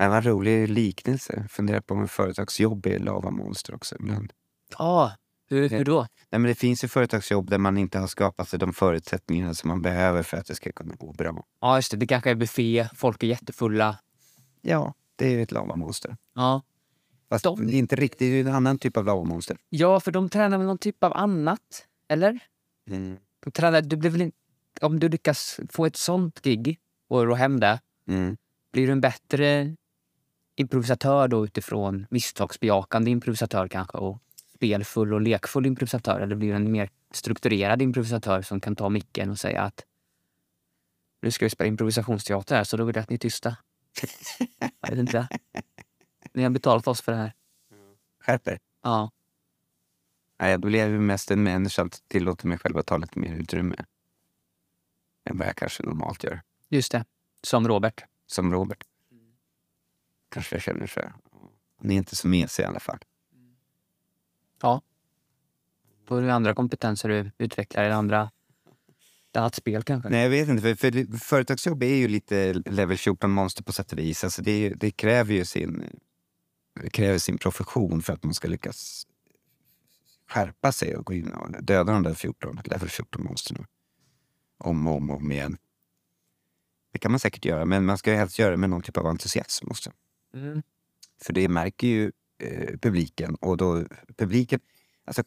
Det var en rolig liknelse. Funderar på om företagsjobb är lavamonster också ibland. Ja, Hur, hur då? Nej, men det finns ju företagsjobb där man inte har skapat sig de förutsättningarna som man behöver för att det ska kunna gå bra. Ja, just det. Det kanske är buffé, folk är jättefulla. Ja, det är ju ett lavamonster. Ja. Fast De- det är inte riktigt, det är en annan typ av lavamonster. ja, för de tränar väl någon typ av annat? Eller? Mm. De tränar, du blir väl in, om du lyckas få ett sånt gig och rå hem det, Mm. blir du en bättre improvisatör då utifrån misstagsbejakande improvisatör kanske och spelfull och lekfull improvisatör? Eller blir du en mer strukturerad improvisatör som kan ta micken och säga att nu ska vi spela improvisationsteater här så då vill jag att ni är tysta. jag vet inte. Ni har betalat oss för det här. Skärper. Ja, Nej, då blir jag ju mest en människa som tillåter mig själv att ta lite mer utrymme. Än vad jag kanske normalt gör. just det. Som Robert. Som Robert. Kanske jag känner så här. Ni är inte så mesiga i alla fall. Ja. Det andra kompetenser du utvecklar eller andra... Ett annat spel kanske? Nej, jag vet inte. För, för företagsjobb är ju lite level 14-monster på sätt och vis. Alltså det, är det kräver ju sin, det kräver sin profession för att man ska lyckas skärpa sig och gå in och döda de där 14, level 14-monstren om och om, och om igen. Det kan man säkert göra, men man ska ju helst göra det med någon typ av entusiasm också. Mm. För det märker ju eh, publiken. Och då publiken... Alltså,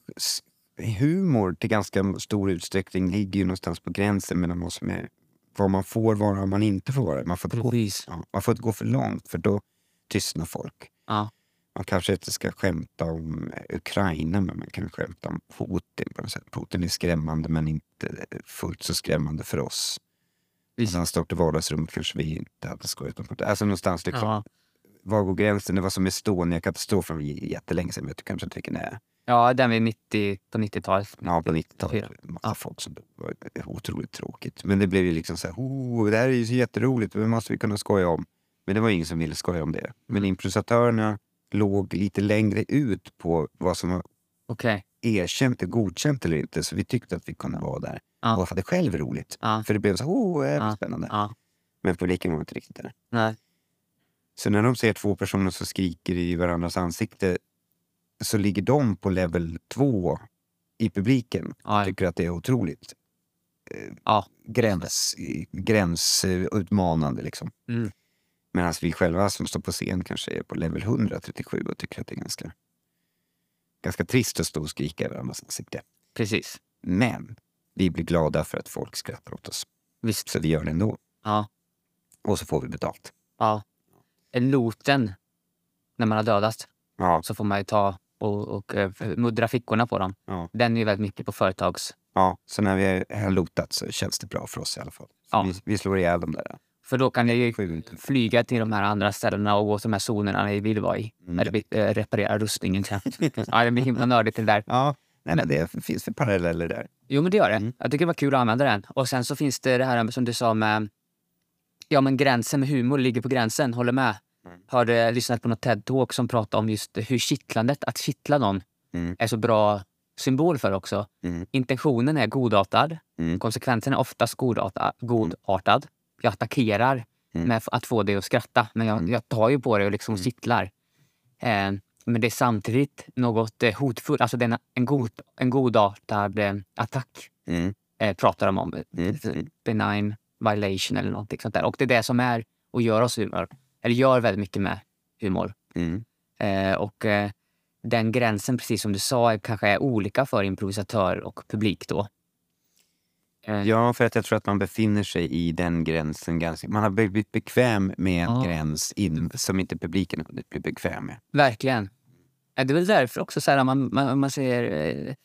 humor till ganska stor utsträckning ligger ju någonstans på gränsen mellan vad som är vad man får vara och man inte får vara. Man får, gå, ja, man får inte gå för långt för då tystnar folk. Ja. Man kanske inte ska skämta om eh, Ukraina men man kan skämta om Putin på något sätt. Putin är skrämmande men inte fullt så skrämmande för oss. Visst. När han står i vardagsrummet kanske vi inte hade skojat om Putin. Alltså någonstans liksom Ja. Var går gränsen? Det var som Estonia-katastrofen för jättelänge sedan. Vet du kanske inte vilken det är? ja, den vid 90, på 90-talet. Ja, på 90-talet. Fyra. Massa Ja. folk som var otroligt tråkigt. Men det blev ju liksom så här, oh, det här är ju så jätteroligt, det måste vi kunna skoja om. Men det var ingen som ville skoja om det. Men improvisatörerna låg lite längre ut på vad som var Okej. erkänt och godkänt eller inte. Så vi tyckte att vi kunde vara där. Ja. Och hade själv roligt. Ja. För det blev så här, oh, det Ja. spännande. Men publiken var inte riktigt där. Nej. Så när de ser två personer som skriker i varandras ansikte så ligger de på level två i publiken. Ja. Tycker att det är otroligt Ja. gräns, gränsutmanande. Liksom. Mm. Medan vi själva som står på scen kanske är på level 137 och tycker att det är ganska, ganska trist att stå och skrika i varandras ansikte. Precis. Men vi blir glada för att folk skrattar åt oss. Visst. Så vi gör det ändå. Ja. Och så får vi betalt. ja. Loten, när man har dödat, Ja, så får man ju ta och, och eh, muddra fickorna på dem. ja. Den är ju väldigt mycket på företags... Ja, så när vi har lotat så känns det bra för oss i alla fall. Ja. Vi, vi slår ihjäl dem där. För då kan jag ju flyga till de här andra ställena och gå till de här zonerna ni vill vara i. Mm. Eller eh, reparera rustningen. ja, det blir himla nördigt det där. Ja, nej, men det finns för paralleller där. Jo, men det gör det. Mm. Jag tycker det var kul att använda den. Och sen så finns det det här som du sa med... Ja, men gränsen med humor ligger på gränsen. Håller med. Mm. Har lyssnat på något TED-talk som pratar om just hur kittlandet, att kittla någon, Mm. är så bra symbol för också. Mm. Intentionen är godartad. Mm. Konsekvensen är oftast godarta, godartad. Jag attackerar Mm. med att få dig att skratta, men jag, jag tar ju på det och liksom Mm. kittlar. Eh, men det är samtidigt något eh, hotfullt. Alltså det är en, en, god, en godartad eh, attack Mm. eh, pratar de om. Mm. Mm. Benign violation eller någonting sånt där. Och det är det som är och gör oss humor. Eller gör väldigt mycket med humor. Mm. Eh, och eh, den gränsen, precis som du sa, kanske är olika för improvisatör och publik då. Eh, Ja, för att jag tror att man befinner sig i den gränsen ganska... Man har blivit bekväm med en Ja. gräns in, som inte publiken har hunnit bli bekväm med. Verkligen. Det är väl därför också så här, man, man, man säger eh,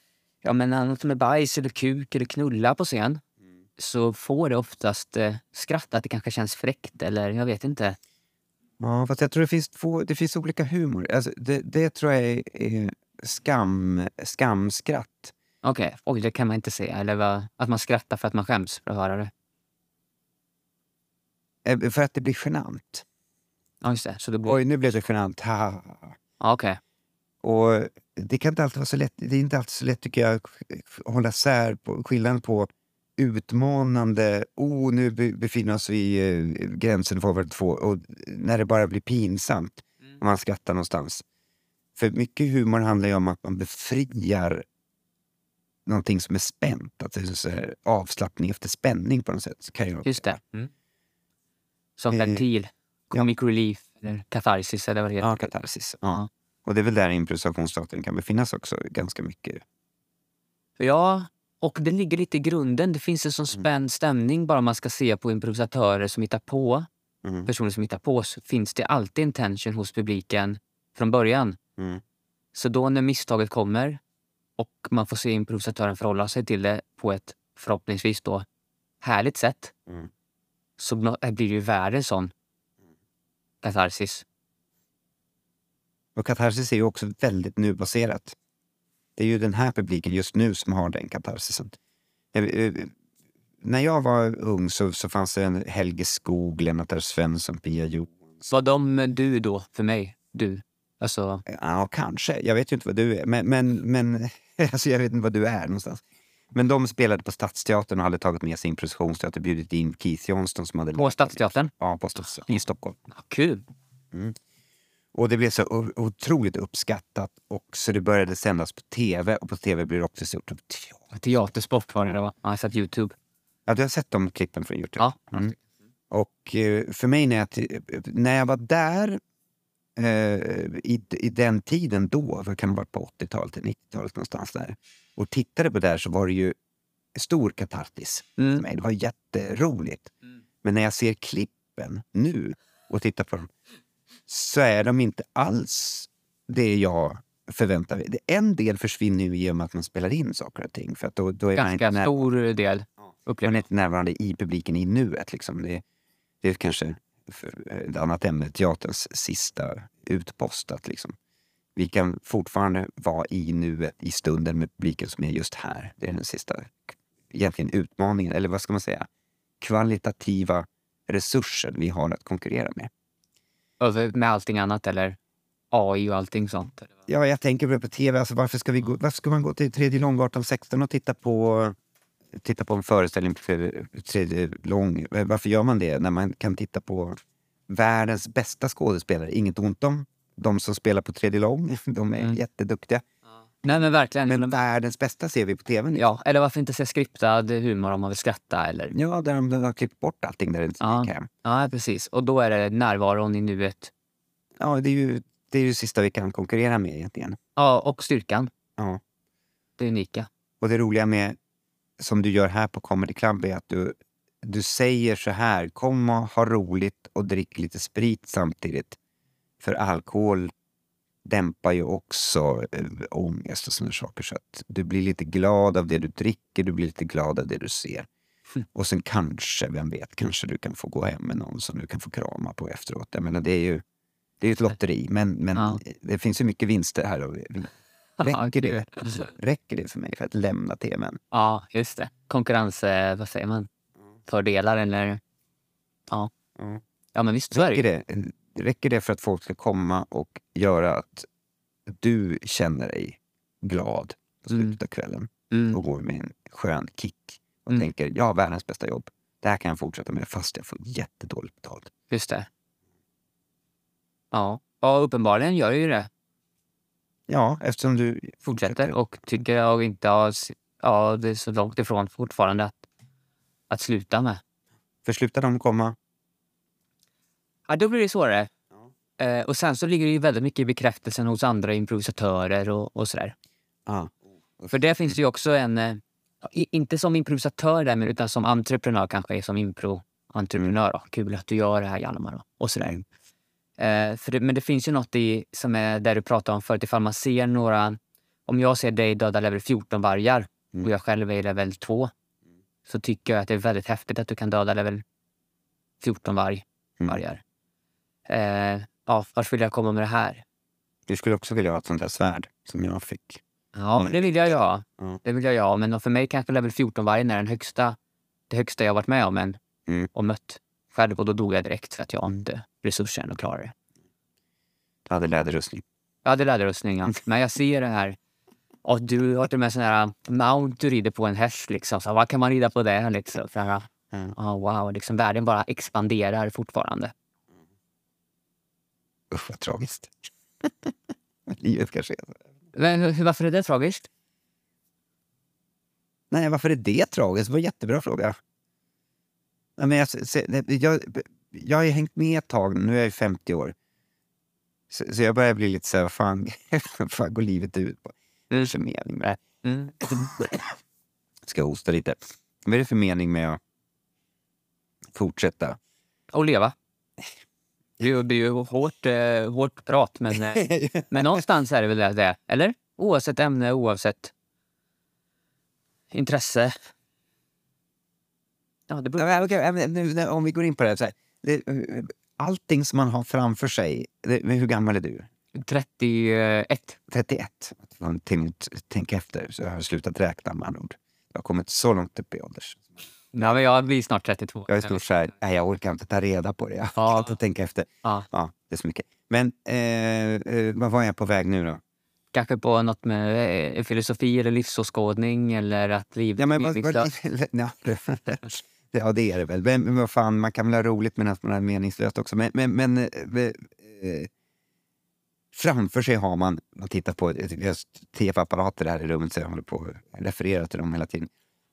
ja, men något med bajs eller kuk eller knulla på scen så får det oftast eh, skratt, att det kanske känns fräckt eller jag vet inte. Ja, fast jag tror det finns, två, det finns olika humor. Alltså, det, det tror jag är, är skam, skamskratt. Okej, oj det kan man inte säga. Eller vad, att man skrattar för att man skäms för att höra det. Eh, För att det blir genant. Ja, just det. Så det blir... Oj, nu blev det genant. Ha, okej. Och det kan inte alltid vara så lätt. Det är inte alltid så lätt tycker jag att hålla sär på skillnaden på utmanande, oh nu be- befinner oss vi i eh, gränsen för vad två och när det bara blir pinsamt Mm. och man skrattar någonstans. För mycket humor handlar ju om att man befriar någonting som är spänt. Att det är så här avslappning efter spänning på något sätt. Kan jag Just det. Mm. Som Eh, ventil. Comic relief eller katarsis eller vad det heter. Ja, katarsis. Ja. Ja. Och det är väl där improvisationsstaten kan befinnas också ganska mycket. Ja, och det ligger lite i grunden. Det finns en sån Mm. spänd stämning bara man ska se på improvisatörer som hittar på. Mm. Personer som hittar på så finns det alltid en tension hos publiken från början. Mm. Så då när misstaget kommer och man får se improvisatören förhålla sig till det på ett förhoppningsvis då härligt sätt Mm. så blir det ju värre sån katarsis. Och katarsis är ju också väldigt nubaserat. Det är ju den här publiken just nu som har den katarsisen. Jag- eh, När jag var ung så, så fanns det en Helge Skog, Lennart R. Svensson, Pia Johansson. Var de du då för mig? Du? Alltså, Ja, kanske. Jag vet ju inte vad du är. Men, men, men *laughs* alltså jag vet inte vad du är någonstans. Men de spelade på Stadsteatern och hade tagit med sig improvisationsteater bjudit in Keith Johnston som hade... på Stadsteatern? Ja, på Stadsteatern i Stockholm. Ja, kul! Och det blev så otroligt uppskattat och så det började sändas på tv och på tv blir det också stort. Teatersport var det va? Ja, jag har sett Youtube. Ja, du har sett de klippen från Youtube? Ja. Mm. Och eh, för mig när jag, när jag var där eh, i, i den tiden då, vad kan det vara på 80-talet, 90-talet någonstans där, och tittade på det här så var det ju stor katartis för Mm. mig. Det var jätteroligt. Men när jag ser klippen nu och tittar på dem så är de inte alls det jag förväntar mig. Det- En del försvinner ju i och med att man spelar in saker och ting. För att då, då är man Ganska när- stor del. man Upplever är inte närvarande i publiken i nuet. Liksom. Det, det är kanske ett annat ämne, teaterns sista utpost. Att liksom, vi kan fortfarande vara i nuet, i stunden med publiken som är just här. Det är den sista egentligen utmaningen, eller vad ska man säga, kvalitativa resurser vi har att konkurrera med. Över med allting annat eller AI och allting sånt. Ja, jag tänker på tv. Alltså, varför, ska vi gå, varför ska man gå till Tredje Långgatan 16 och titta på, titta på en föreställning på Tredje, tredje Lång? Varför gör man det när man kan titta på världens bästa skådespelare? Inget ont om de som spelar på Tredje Lång. *laughs* De är Mm. jätteduktiga. Nej men verkligen. Men världens bästa ser vi på tv nu. Ja, eller varför inte se skriptad humor om man vill skratta eller... Ja, där de har klippt bort allting där det inte Ja. gick hem. Ja, precis. Och då är det närvaron i nuet. Ja, det är ju det, är ju det sista vi kan konkurrera med egentligen. Ja, och styrkan. Ja. Det unika. Och det roliga med, som du gör här på Comedy Club, är att du, du säger så här, kom och ha roligt och drick lite sprit samtidigt. För alkohol dämpar ju också äh, ångest och sådana saker. Så att du blir lite glad av det du dricker, du blir lite glad av det du ser. Och sen kanske, vem vet, kanske du kan få gå hem med någon som du kan få krama på efteråt. Jag menar, det är ju det är ett lotteri, men, men Ja. det finns ju mycket vinster här. Och *laughs* räcker, det, räcker det för mig för att lämna tvn? Ja, just det. Konkurrens... eh, Vad säger man? Fördelar eller... Ja. Ja. Ja, men visst så är det Räcker ju. det, räcker det för att folk ska komma och göra att du känner dig glad på Mm. slutet av kvällen Mm. och går med en skön kick och Mm. tänker jag har världens bästa jobb. Det här kan jag fortsätta med fast jag får jättedåligt betalt. Just det. Ja. ja, uppenbarligen gör det ju det. Ja, eftersom du Fortsätter och tycker jag inte har... Ja, det är så långt ifrån fortfarande att, att sluta med. För slutar de komma, Ja, då blir det svårare. Eh, och sen så ligger det ju väldigt mycket i bekräftelsen hos andra improvisatörer och, och sådär. ja. För det finns det ju också en, eh, inte som improvisatör där, men utan som entreprenör kanske, som impro-entreprenör. då. Kul att du gör det här Hjalmar. Och sådär. Mm. Eh, det, men det finns ju något i, som är där du pratade om förut, ifall man ser några... Om jag ser dig döda level 14 vargar Mm. och jag själv är i level 2 så tycker jag att det är väldigt häftigt att du kan döda level 14 varg, Mm. vargar. Eh, ja, vart vill jag komma med det här? du skulle också vilja ha ett sånt där svärd som jag fick. Ja, det vill jag ju ha. Ja. Det vill jag ha. Men för mig kanske level 14-vargen är den högsta, det högsta jag varit med om än, Mm. och mött själv. Och då dog jag direkt för att jag inte resursen att klara det. Du hade läderrustning. Jag hade läderrustning, ja. *laughs* men jag ser det här. Och du har till och med sån här mount du rider på en häst. Liksom. Så vad kan man rida på det? Liksom. Så här, Mm. oh, wow, liksom, världen bara expanderar fortfarande. Usch vad tragiskt. *laughs* Livet kanske är så. Men varför är det tragiskt? Nej, varför är det tragiskt? Det var en jättebra fråga. Men jag, jag, jag har ju hängt med ett tag, nu är jag ju 50 år. Så, så jag börjar bli lite så här, fan, *laughs* fan går livet ut på? Vad är det för mening med det? Mm. *clears throat* Ska jag hosta lite? Vad är det för mening med att fortsätta? Och leva. Det blir ju hårt, eh, hårt prat, men, eh, *laughs* men någonstans är det väl det. Eller? Oavsett ämne, oavsett intresse. Ja, det beror... Men nu, om vi går in på det. Så här, det allting som man har framför sig. Det, hur gammal är du? 31. 31. Man tänk- Tänk efter, så jag har slutat räkna med andra ord. Jag har kommit så långt upp i ålders. Ja, men jag blir snart 32. Jag är stort så här, nej, jag orkar inte ta reda på det. Jag Ja. kan inte tänka efter. Ja. Ja, det är så mycket. Men eh, eh, vad var jag på väg nu då? Kanske på något med eh, filosofi eller livsåskådning eller att livet Ja, men vad, vad, *laughs* ja, *laughs* ja, det är det väl. Men, men vad fan, man kan väl ha roligt medan man är meningslöst också. Men, men, men eh, eh, framför sig har man, man tittar på, vi har tv-apparater här i rummet så jag håller på att referera till dem hela tiden.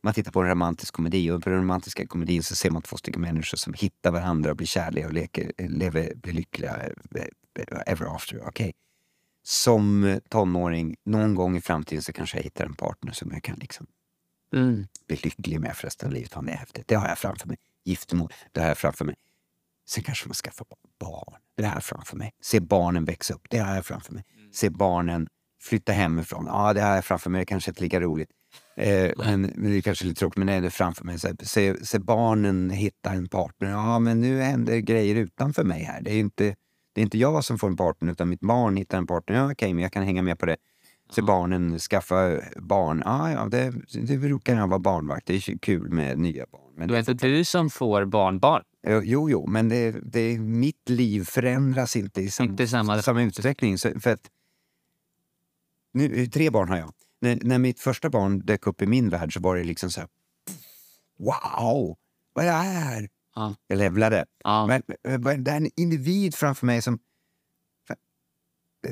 Man tittar på en romantisk komedi och på den romantiska komedin så ser man två stycken människor som hittar varandra och blir kärliga och leker, lever, blir lyckliga eh, ever after. Okej. Som tonåring, någon gång i framtiden så kanske jag hittar en partner som jag kan liksom Mm. bli lycklig med för resten av livet. Det är häftigt. Det har jag framför mig. Giftermål, det har jag framför mig. Sen kanske man skaffar barn. Det har jag framför mig. Se barnen växa upp. Det har jag framför mig. Se barnen flytta hemifrån. Ja, det har jag framför mig. Det kanske inte är lika roligt. Eh, men, men det är kanske lite tråkigt, men det är det framför mig. Så, här, se, se barnen hitta en partner. Ja, men nu händer grejer utanför mig här. Det är inte, det är inte jag som får en partner, utan mitt barn hittar en partner. Ja, okej, men jag kan hänga med på det. Se barnen skaffa barn. Ja, ja, det, det brukar jag vara barnvakt. Det är kul med nya barn. Men Då är det inte du som får barnbarn. Jo, jo, men det, det, mitt liv förändras inte i sam, Inte samma- samma utsträckning. Så, för att, nu, tre barn har jag. När, när mitt första barn dök upp i min värld så var det liksom så här... Wow! Vad är det här? Ja. Jag levlade. Ja. Men, men, det är en individ framför mig som...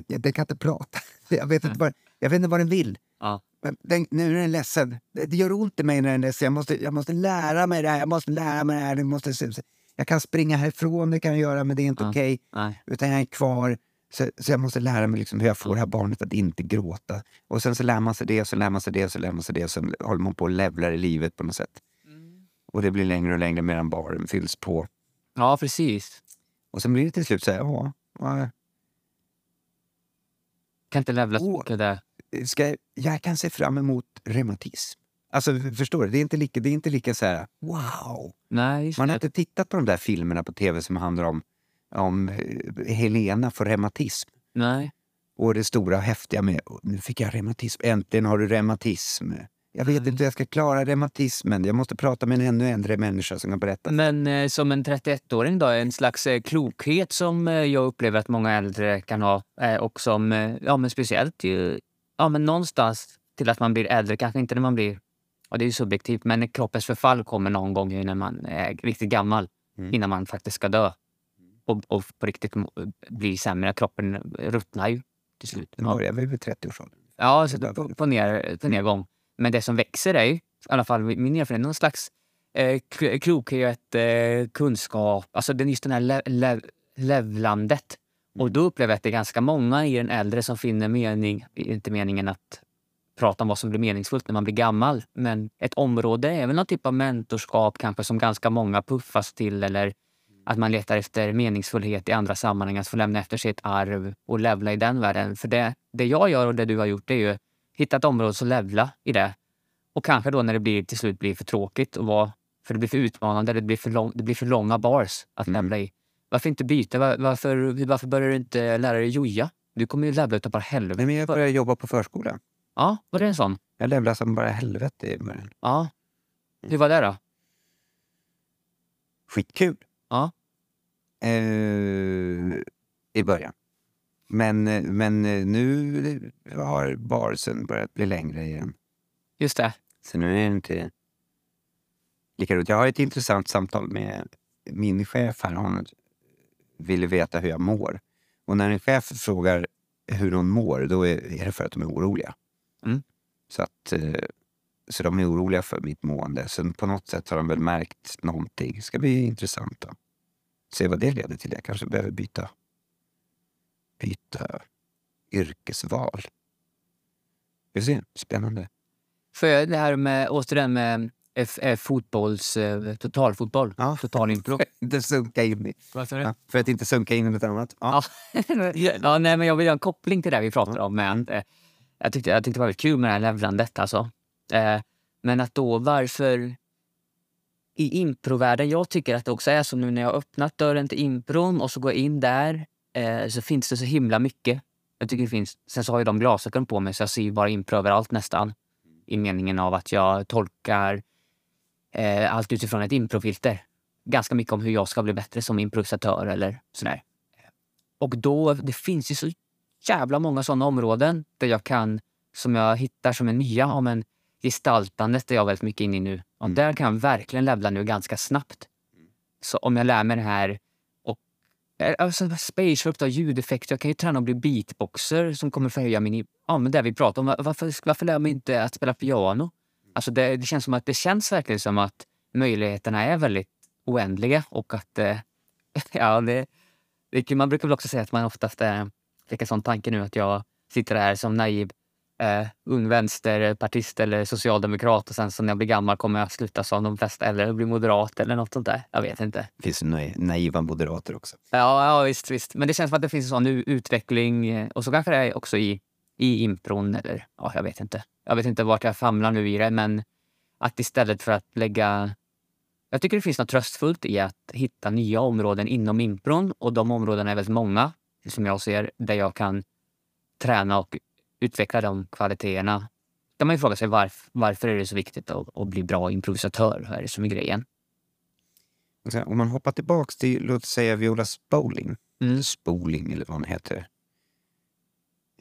Den, kan inte prata. *laughs* Jag vet inte, vad, jag vet inte vad den vill. Ja. Men Den, nu är den ledsen. Det, det gör ont i mig när den är ledsen. Jag måste, jag måste lära mig det här. Jag måste lära mig det här. Det måste, jag kan springa härifrån, det kan jag göra, men det är inte Ja. okej. Nej. Utan jag är kvar. Så, så jag måste lära mig liksom hur jag får det här barnet att inte gråta. Och sen så lär man sig det, och så lär man sig det, och så lär man sig det. Och så håller man på och levlar i livet på något sätt. Och det blir längre och längre medan baren fylls på. Ja, precis. Och sen blir det till slut så här, ja, ja, Kan inte levla så mycket där. ska, jag- jag kan se fram emot reumatism. Alltså, förstår du? Det är inte lika, det är inte lika så här, wow. Nej, Man har inte tittat på de där filmerna på tv som handlar om, om eh, Helena får reumatism. Nej. Och det stora häftiga med, "Åh, nu fick jag reumatism, äntligen har du reumatism. Jag vet inte hur jag ska klara reumatismen. Jag måste prata med en ännu äldre människa som kan berätta. Men eh, som en 31-åring då, en slags eh, klokhet som eh, jag upplever att många äldre kan ha eh, och som, eh, ja men speciellt ju, ja men någonstans till att man blir äldre, kanske inte när man blir, och det är ju subjektivt, men kroppens förfall kommer någon gång när man är riktigt gammal Mm. innan man faktiskt ska dö. Och, och på riktigt bli sämre, kroppen ruttnar ju till slut. Den börjar väl vid 30-årsåldern. Ja, så på, på, ner, på nedgång. Men det som växer är ju, i alla fall min erfarenhet, någon slags eh, klokhet, eh, kunskap, alltså det är just det här le, le, levlandet. Och då upplever jag att det är ganska många i den äldre som finner mening, inte meningen att prata om vad som blir meningsfullt när man blir gammal, men ett område är väl någon typ av mentorskap kanske som ganska många puffas till eller att man letar efter meningsfullhet i andra sammanhang, att få lämna efter sig ett arv och levla i den världen. För det, det jag gör och det du har gjort det är ju hitta ett område och levla i det. Och kanske då när det blir, till slut blir för tråkigt och vara, för det blir för utmanande, det blir för, lång, det blir för långa bars att Mm. levla i. Varför inte byta? Var, varför, varför börjar du inte lära dig joja? Du kommer ju levla utav bara helvete. Nej, men jag började jobba på förskola. Ja, var det en sån? Jag levlade som bara helvete i början. Ja. Hur var det då? Skitkul. Ja. Eh, I början. Men, men nu har barsen börjat bli längre igen. Just det. Så nu är det inte lika roligt. Jag har ett intressant samtal med min chef här. Hon ville veta hur jag mår. Och när en chef frågar hur hon mår, då är är det för att de är oroliga. Mm. Så att... eh, Så de är oroliga för mitt mående. Så på något sätt har de väl märkt någonting. Det ska bli intressant då. Se vad det leder till. Jag kanske behöver byta, byta yrkesval. Vi får se. Spännande. För det här med, återigen med F, F, fotbolls, eh, totalfotboll, Ja. totalimpro. *laughs* Inte sunka in i. Sa Ja, för att inte sunka in i något annat. Ja. Ja. *laughs* nej, men jag vill göra en koppling till det vi pratade om. Med eh, jag, tyckte, jag tyckte det var väldigt kul med det här levlandet. Alltså. Eh, men att då varför... I improvärlden, jag tycker att det också är så nu när jag har öppnat dörren till impron och så går jag in där eh, så finns det så himla mycket. Jag tycker det finns. Sen så har jag de glasögon på mig så jag ser ju bara impro överallt nästan. I meningen av att jag tolkar eh, allt utifrån ett improfilter. Ganska mycket om hur jag ska bli bättre som improvisatör eller sådär. Och då, det finns ju så jävla många sådana områden där jag kan, som jag hittar som är nya, ja, men gestaltandet är jag väldigt mycket inne i nu. Och Mm. Där kan jag verkligen levla nu ganska snabbt. Så om jag lär mig det här och eh, alltså, spacea upp då, ljudeffekter, jag kan ju träna och bli beatboxer som kommer förhöja min... Ja, men det vi pratar om, varför, varför lär jag mig inte att spela piano? Alltså det, det känns som att det känns verkligen som att möjligheterna är väldigt oändliga och att eh, *laughs* ja, det, det, man brukar väl också säga att man oftast är, fick en sån tanke nu att jag sitter här som naiv eh, ung vänsterpartist eller socialdemokrat och sen så när jag blir gammal kommer jag sluta som de flesta eller bli moderat eller något sånt där. Jag vet inte. Det finns ju na- naiva moderater också. Ja, ja visst, visst. Men det känns som att det finns en sån utveckling eh, och så kanske det är också i, i impron eller ja, jag vet inte. Jag vet inte vart jag famlar nu i det, men att istället för att lägga... Jag tycker det finns något tröstfullt i att hitta nya områden inom impron och de områdena är väldigt många, som jag ser, där jag kan träna och utveckla de kvaliteterna. kan man ju fråga sig varf, varför är det så viktigt att, att bli bra improvisatör? Vad är det som är grejen? Sen, Om man hoppar tillbaks till, låt säga Viola Spolin, Mm. Spoling eller vad hon heter.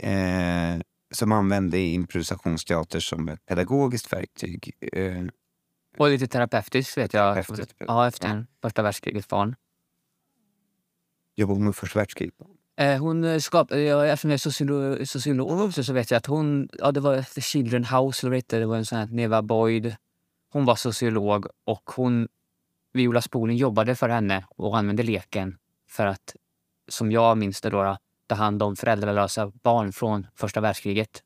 Eh, som använde improvisationsteater som ett pedagogiskt verktyg. Eh, Och lite terapeutiskt vet jag. Terapeutiskt. Ja, efter Ja. första världskriget barn. jobbade hon med första världskriget? Eh, hon skapade, ja, eftersom jag är sociolog, sociolog så, så vet jag att hon, ja det var The Children House, eller det det var en sån här Neva Boyd. Hon var sociolog och hon, Viola Spolin jobbade för henne och använde leken för att, som jag minns det då, ta hand om föräldralösa barn från första världskriget.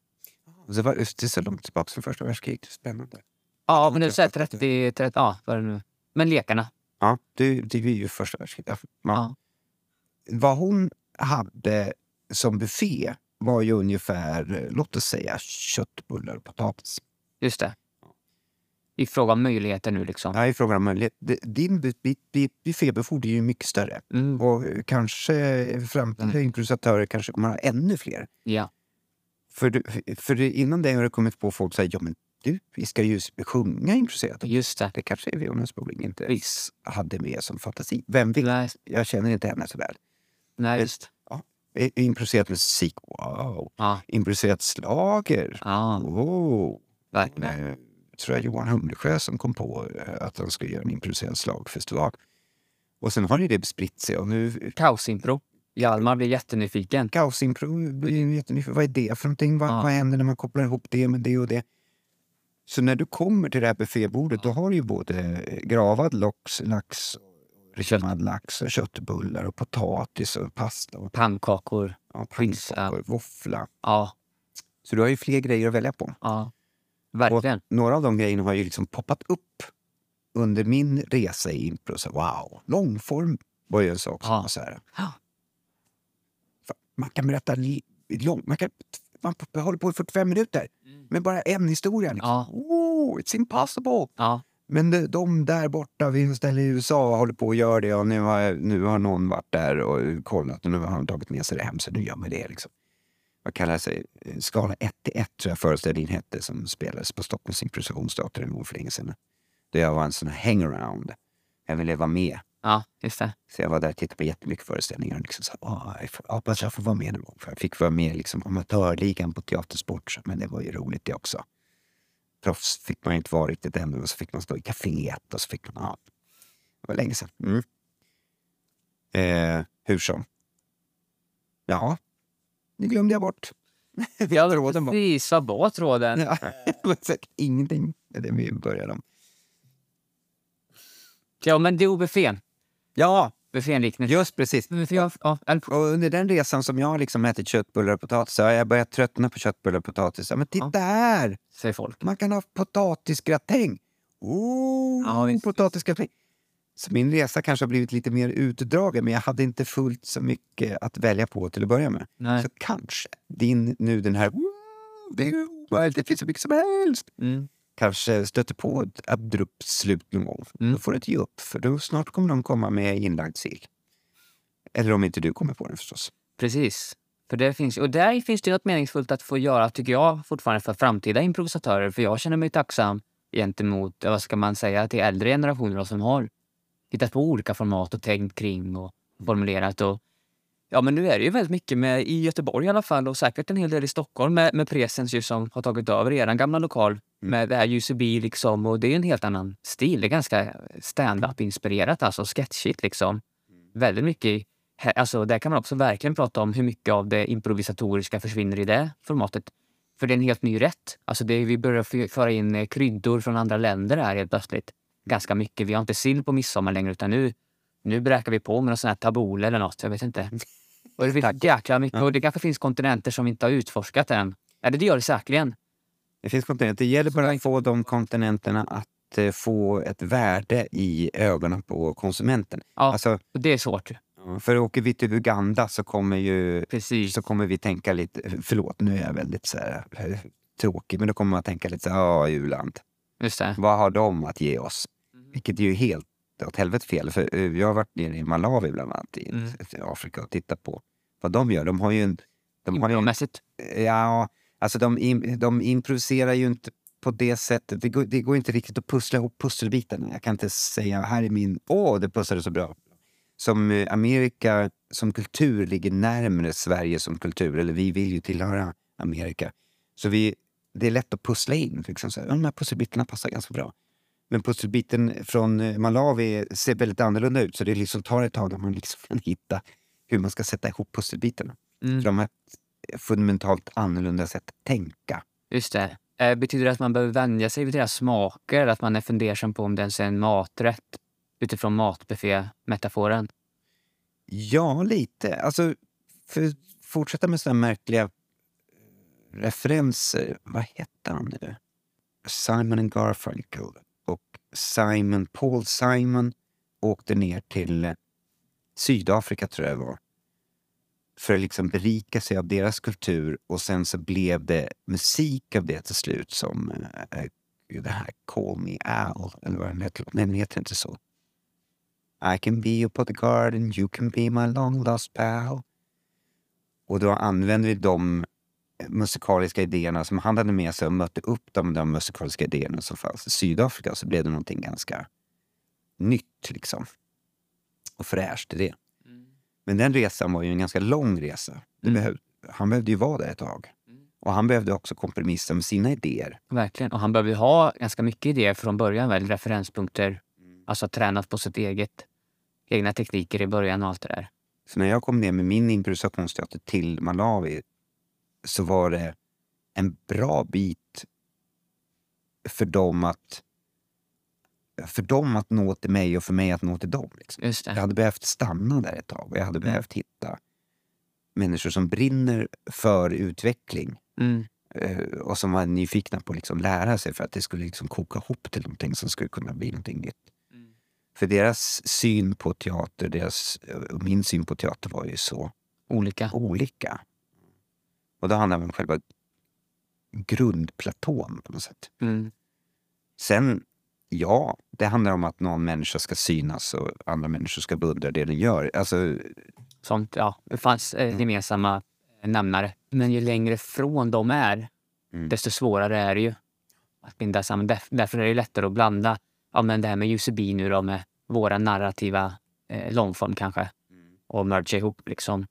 Så var, det är så långt tillbaka som första världskriget. Spännande. Ja, men det är så här 30, 30, ja, vad är det nu? Men lekarna. Ja, det, det är ju första världskriget. Ja. Ja. Vad hon hade som buffé var ju ungefär, eh, låt oss säga, köttbullar och potatis. Just det. I fråga om möjligheter nu liksom. Här är frågan om möjlighet. Det- Din bu- bu- bu- buffébefordran är ju mycket större. Mm, Och eh, kanske framtida improvisatörer kanske kommer ha ännu fler. ja. För, du, för innan det har det kommit på folk säger ja men du, vi ska ju sjunga improviserat. Just det. Det kanske Viola Spolin inte Visst. hade med som fantasi. Vem vet? Nej, Jag känner inte henne så väl. Nej just. I- Improviserat musik, wow. Ja. Improviserat slager, Ja, wow. verkligen. Eh, tror jag Johan Humlesjö som kom på eh, att de skulle göra en improviserad slagfestival. Och sen har ju det spritt sig och nu Kaosimpro. Hjalmar blir jättenyfiken. Gaussimpro blir jättenyfiken. Vad är det för någonting? Vad, Ja. vad händer när man kopplar ihop det med det och det? Så när du kommer till det här buffébordet då har du ju både gravad lax, lax rimmad lax och köttbullar och potatis och pasta och Pannkakor. ja, pannkakor, våffla. Ja, Så du har ju fler grejer att välja på. ja. Verkligen. Några av de grejerna har ju liksom poppat upp under min resa i impro. Så, wow, långform var ju en sak som Ja. var så här. Ja. Man kan berätta li- lång, man, kan, man håller på i 45 minuter med bara en historia. Liksom. Ja. Oh, it's impossible! Ja, Men de, där borta vid en ställe i USA håller på att göra det och nu har, nu har någon varit där och kollat och nu har de tagit med sig det hem så nu gör man det. Liksom. Vad kallar sig? Skala 1 till 1 tror jag föreställningen hette som spelades på Stockholms improvisationsteater en gång för länge sedan. Där jag var en sån här hangaround. Jag ville vara med. ja, just det. Så jag var där och tittade på jättemycket föreställningar. Och liksom så, här, "Åh, jag hoppas jag får vara med någon gång. För jag fick vara med i liksom, amatörligan på Teatersport. Men det var ju roligt det också. Proffs fick man inte vara riktigt ännu. Och så fick man stå i kaféet och så fick man... Ja, det var länge sedan. Mm. Eh, hur som. Ja, det glömde jag bort. *laughs* Ja, *laughs* Tråden var- precis. Vad var tråden? Ja, det ingenting med det vi började om. Ja, men det är buffén. Ja, Buffén liknelse. just precis. För jag, ja, Och under den resan som jag liksom ätit köttbullar och potatis så har jag börjat tröttna på köttbullar och potatis. Ja, men titta här! säger folk. Man kan ha potatisgratäng. Oh, Ja, potatisgratäng. Så min resa kanske har blivit lite mer utdragen men jag hade inte fullt så mycket att välja på till att börja med. Nej. Så kanske din, nu den här... Det, det finns så mycket som helst. Mm. Kanske stöter på ett abrupt slut någon gång. Mm. Då får du inte ge upp för då snart kommer de komma med inlagd sill. Eller om inte du kommer på den förstås. Precis. För det finns, och där finns det något meningsfullt att få göra, tycker jag, fortfarande för framtida improvisatörer. För jag känner mig tacksam gentemot, vad ska man säga, till äldre generationer som har hittat på olika format och tänkt kring och formulerat. Och, ja, men nu är det ju väldigt mycket med, i Göteborg i alla fall och säkert en hel del i Stockholm med, med Presens ju som har tagit över er gamla lokal med det här UCB liksom och det är en helt annan stil. Det är ganska stand-up-inspirerat, alltså sketchigt liksom. Väldigt mycket Alltså, där kan man också verkligen prata om hur mycket av det improvisatoriska försvinner i det formatet. För det är en helt ny rätt. Alltså det, vi börjar föra in eh, kryddor från andra länder här helt plötsligt. Ganska mycket. Vi har inte sill på midsommar längre utan nu, nu bräkar vi på med någon sån här tabule eller något. Jag vet inte. *laughs* Och det finns jäkla mycket. Och det kanske finns kontinenter som vi inte har utforskat än. Eller det gör det säkerligen. Det finns kontinenter. Det gäller bara att få de kontinenterna att eh, få ett värde i ögonen på konsumenten. Ja, Alltså, det är svårt. för åker vi till Uganda så kommer, ju, Precis. så kommer vi tänka lite... Förlåt, nu är jag väldigt så här, eh, tråkig, men då kommer man tänka lite så här, ja, u-land. Vad har de att ge oss? Mm. Vilket är ju helt åt helvete fel. För eh, jag har varit nere i Malawi bland annat i Mm. Afrika och tittat på vad de gör. De har ju en... De har ju, ja, alltså de, de improviserar ju inte på det sättet. Det går, det går inte riktigt att pussla ihop pusselbitarna. Jag kan inte säga här är min... Åh, det pusslade så bra. Som eh, Amerika som kultur ligger närmare Sverige som kultur. Eller vi vill ju tillhöra Amerika. Så vi, det är lätt att pussla in. Liksom så här, "Ja, de här pusselbitarna passar ganska bra. Men pusselbiten från eh, Malawi ser väldigt annorlunda ut. Så det liksom tar ett tag att man liksom kan hitta hur man ska sätta ihop pusselbitarna. Mm. För de ett fundamentalt annorlunda sätt att tänka. Just det. Eh, betyder det att man behöver vänja sig vid deras smaker? Eller att man är fundersam på om det ens är en maträtt utifrån matbuffé-metaforen? Ja, lite. Alltså, för att fortsätta med sådana märkliga eh, referenser. Vad hette han nu? Simon and Garfunkel och Simon, Paul Simon åkte ner till Sydafrika, tror jag det var för att liksom berika sig av deras kultur och sen så blev det musik av det till slut som eh, eh det här Call Me Al, eller vad den heter. Nej, den heter inte så. I can be your bodyguard garden, you can be my long lost pal. Och då använde vi de musikaliska idéerna som han hade med sig och mötte upp de, de musikaliska idéerna som fanns i Sydafrika så blev det någonting ganska nytt liksom. Och fräscht i det. Men den resan var ju en ganska lång resa. Mm. behöv, han behövde ju vara där ett tag. Och han behövde också kompromissa med sina idéer. Verkligen. Och han behöver ju ha ganska mycket idéer från början, väl? referenspunkter. Alltså tränat på sitt eget, egna tekniker i början och allt det där. Så när jag kom ner med min improvisationsteater till Malawi så var det en bra bit för dem att för dem att nå till mig och för mig att nå till dem. Liksom. Jag hade behövt stanna där ett tag och jag hade behövt hitta människor som brinner för utveckling Mm. eh, och som var nyfikna på att liksom lära sig för att det skulle liksom koka ihop till någonting som skulle kunna bli någonting nytt. För deras syn på teater, deras, och min syn på teater var ju så Olika. olika. Och då handlar det om själva grundplatån på något sätt. Mm. Sen, ja, det handlar om att någon människa ska synas och andra människor ska beundra det den gör. Alltså, Sånt, ja. Det fanns eh, gemensamma eh, nämnare. Men ju längre från de är, Mm. desto svårare är det ju att binda samman. Där, därför är det lättare att blanda ja, men det här med UCB nu då med våra narrativa eh, långform kanske och merge ihop liksom.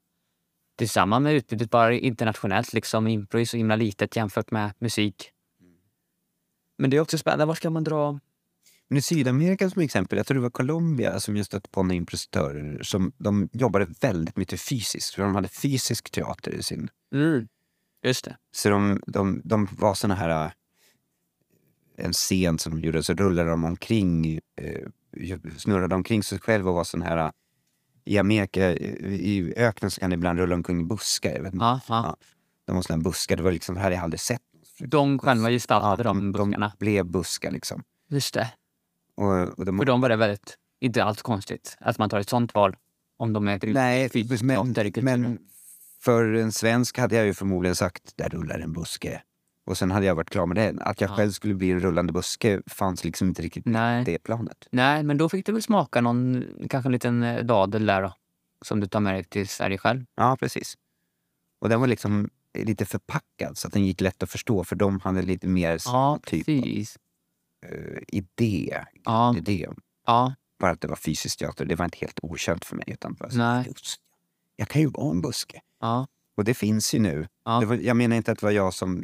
Tillsammans med utbudet bara internationellt liksom. Impro är så himla litet jämfört med musik. Men det är också spännande. Var ska man dra? Men i Sydamerika som exempel, jag tror det var Colombia som jag stötte på några improvisatörer som de jobbade väldigt mycket fysiskt. För de hade fysisk teater i sin... Mm. Just det. Så de, de, de var såna här... äh, En scen som de gjorde, så rullade de omkring, eh, snurrade omkring sig själva och var sån här... äh, I Amerika, eh, i öknen så kan det ibland rulla omkring buskar. Jag vet inte. Ja, ja. De var såna här buskar, det var liksom, det hade jag aldrig sett. De själva gestaltade Ja, de buskarna. blev buskar liksom. Just det. Och, och de, För dem var det väldigt, inte alls konstigt att man tar ett sånt val. Om de är Nej, men, men för en svensk hade jag ju förmodligen sagt där rullar en buske. Och sen hade jag varit klar med det. Att jag Ja. själv skulle bli en rullande buske fanns liksom inte riktigt Nej. på det planet. Nej, men då fick du väl smaka någon, kanske en liten eh, dadel där då. Som du tar med dig till Sverige själv. Ja, precis. Och den var liksom lite förpackad så att den gick lätt att förstå för de hade lite mer Ja, typ precis. Eh, idé. Ja, idé. ja, Bara att det var fysisk teater, det var inte helt okänt för mig. Utan bara, Nej. just, jag kan ju vara en buske. ja. Och det finns ju nu. Ja. Var, jag menar inte att det var jag som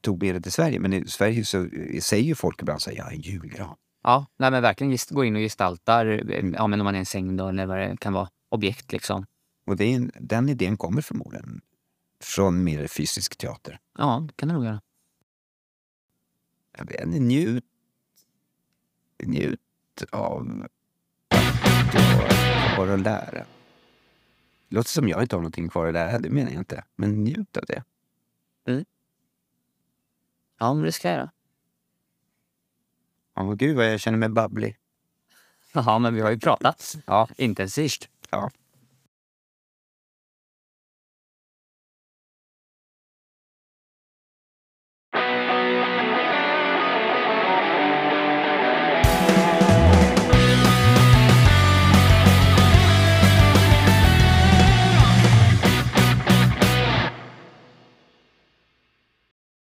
tog med det till Sverige, men i Sverige så eh, säger ju folk ibland så här, jag är en julgran. Ja, nej, men verkligen gest- gå in och gestaltar, eh, ja, men om man är en säng då, eller vad det kan vara, objekt liksom. Och en- den idén kommer förmodligen från mer fysisk teater. Ja, det kan det nog göra. Njut, njut av att du har att lära. Det låter som jag inte har någonting kvar att lära, det menar jag inte. Men njut av det. Ja, men det ska jag göra. Ja, gud vad jag känner mig babblig. Ja, men vi har ju pratat Ja. intensivt. Ja.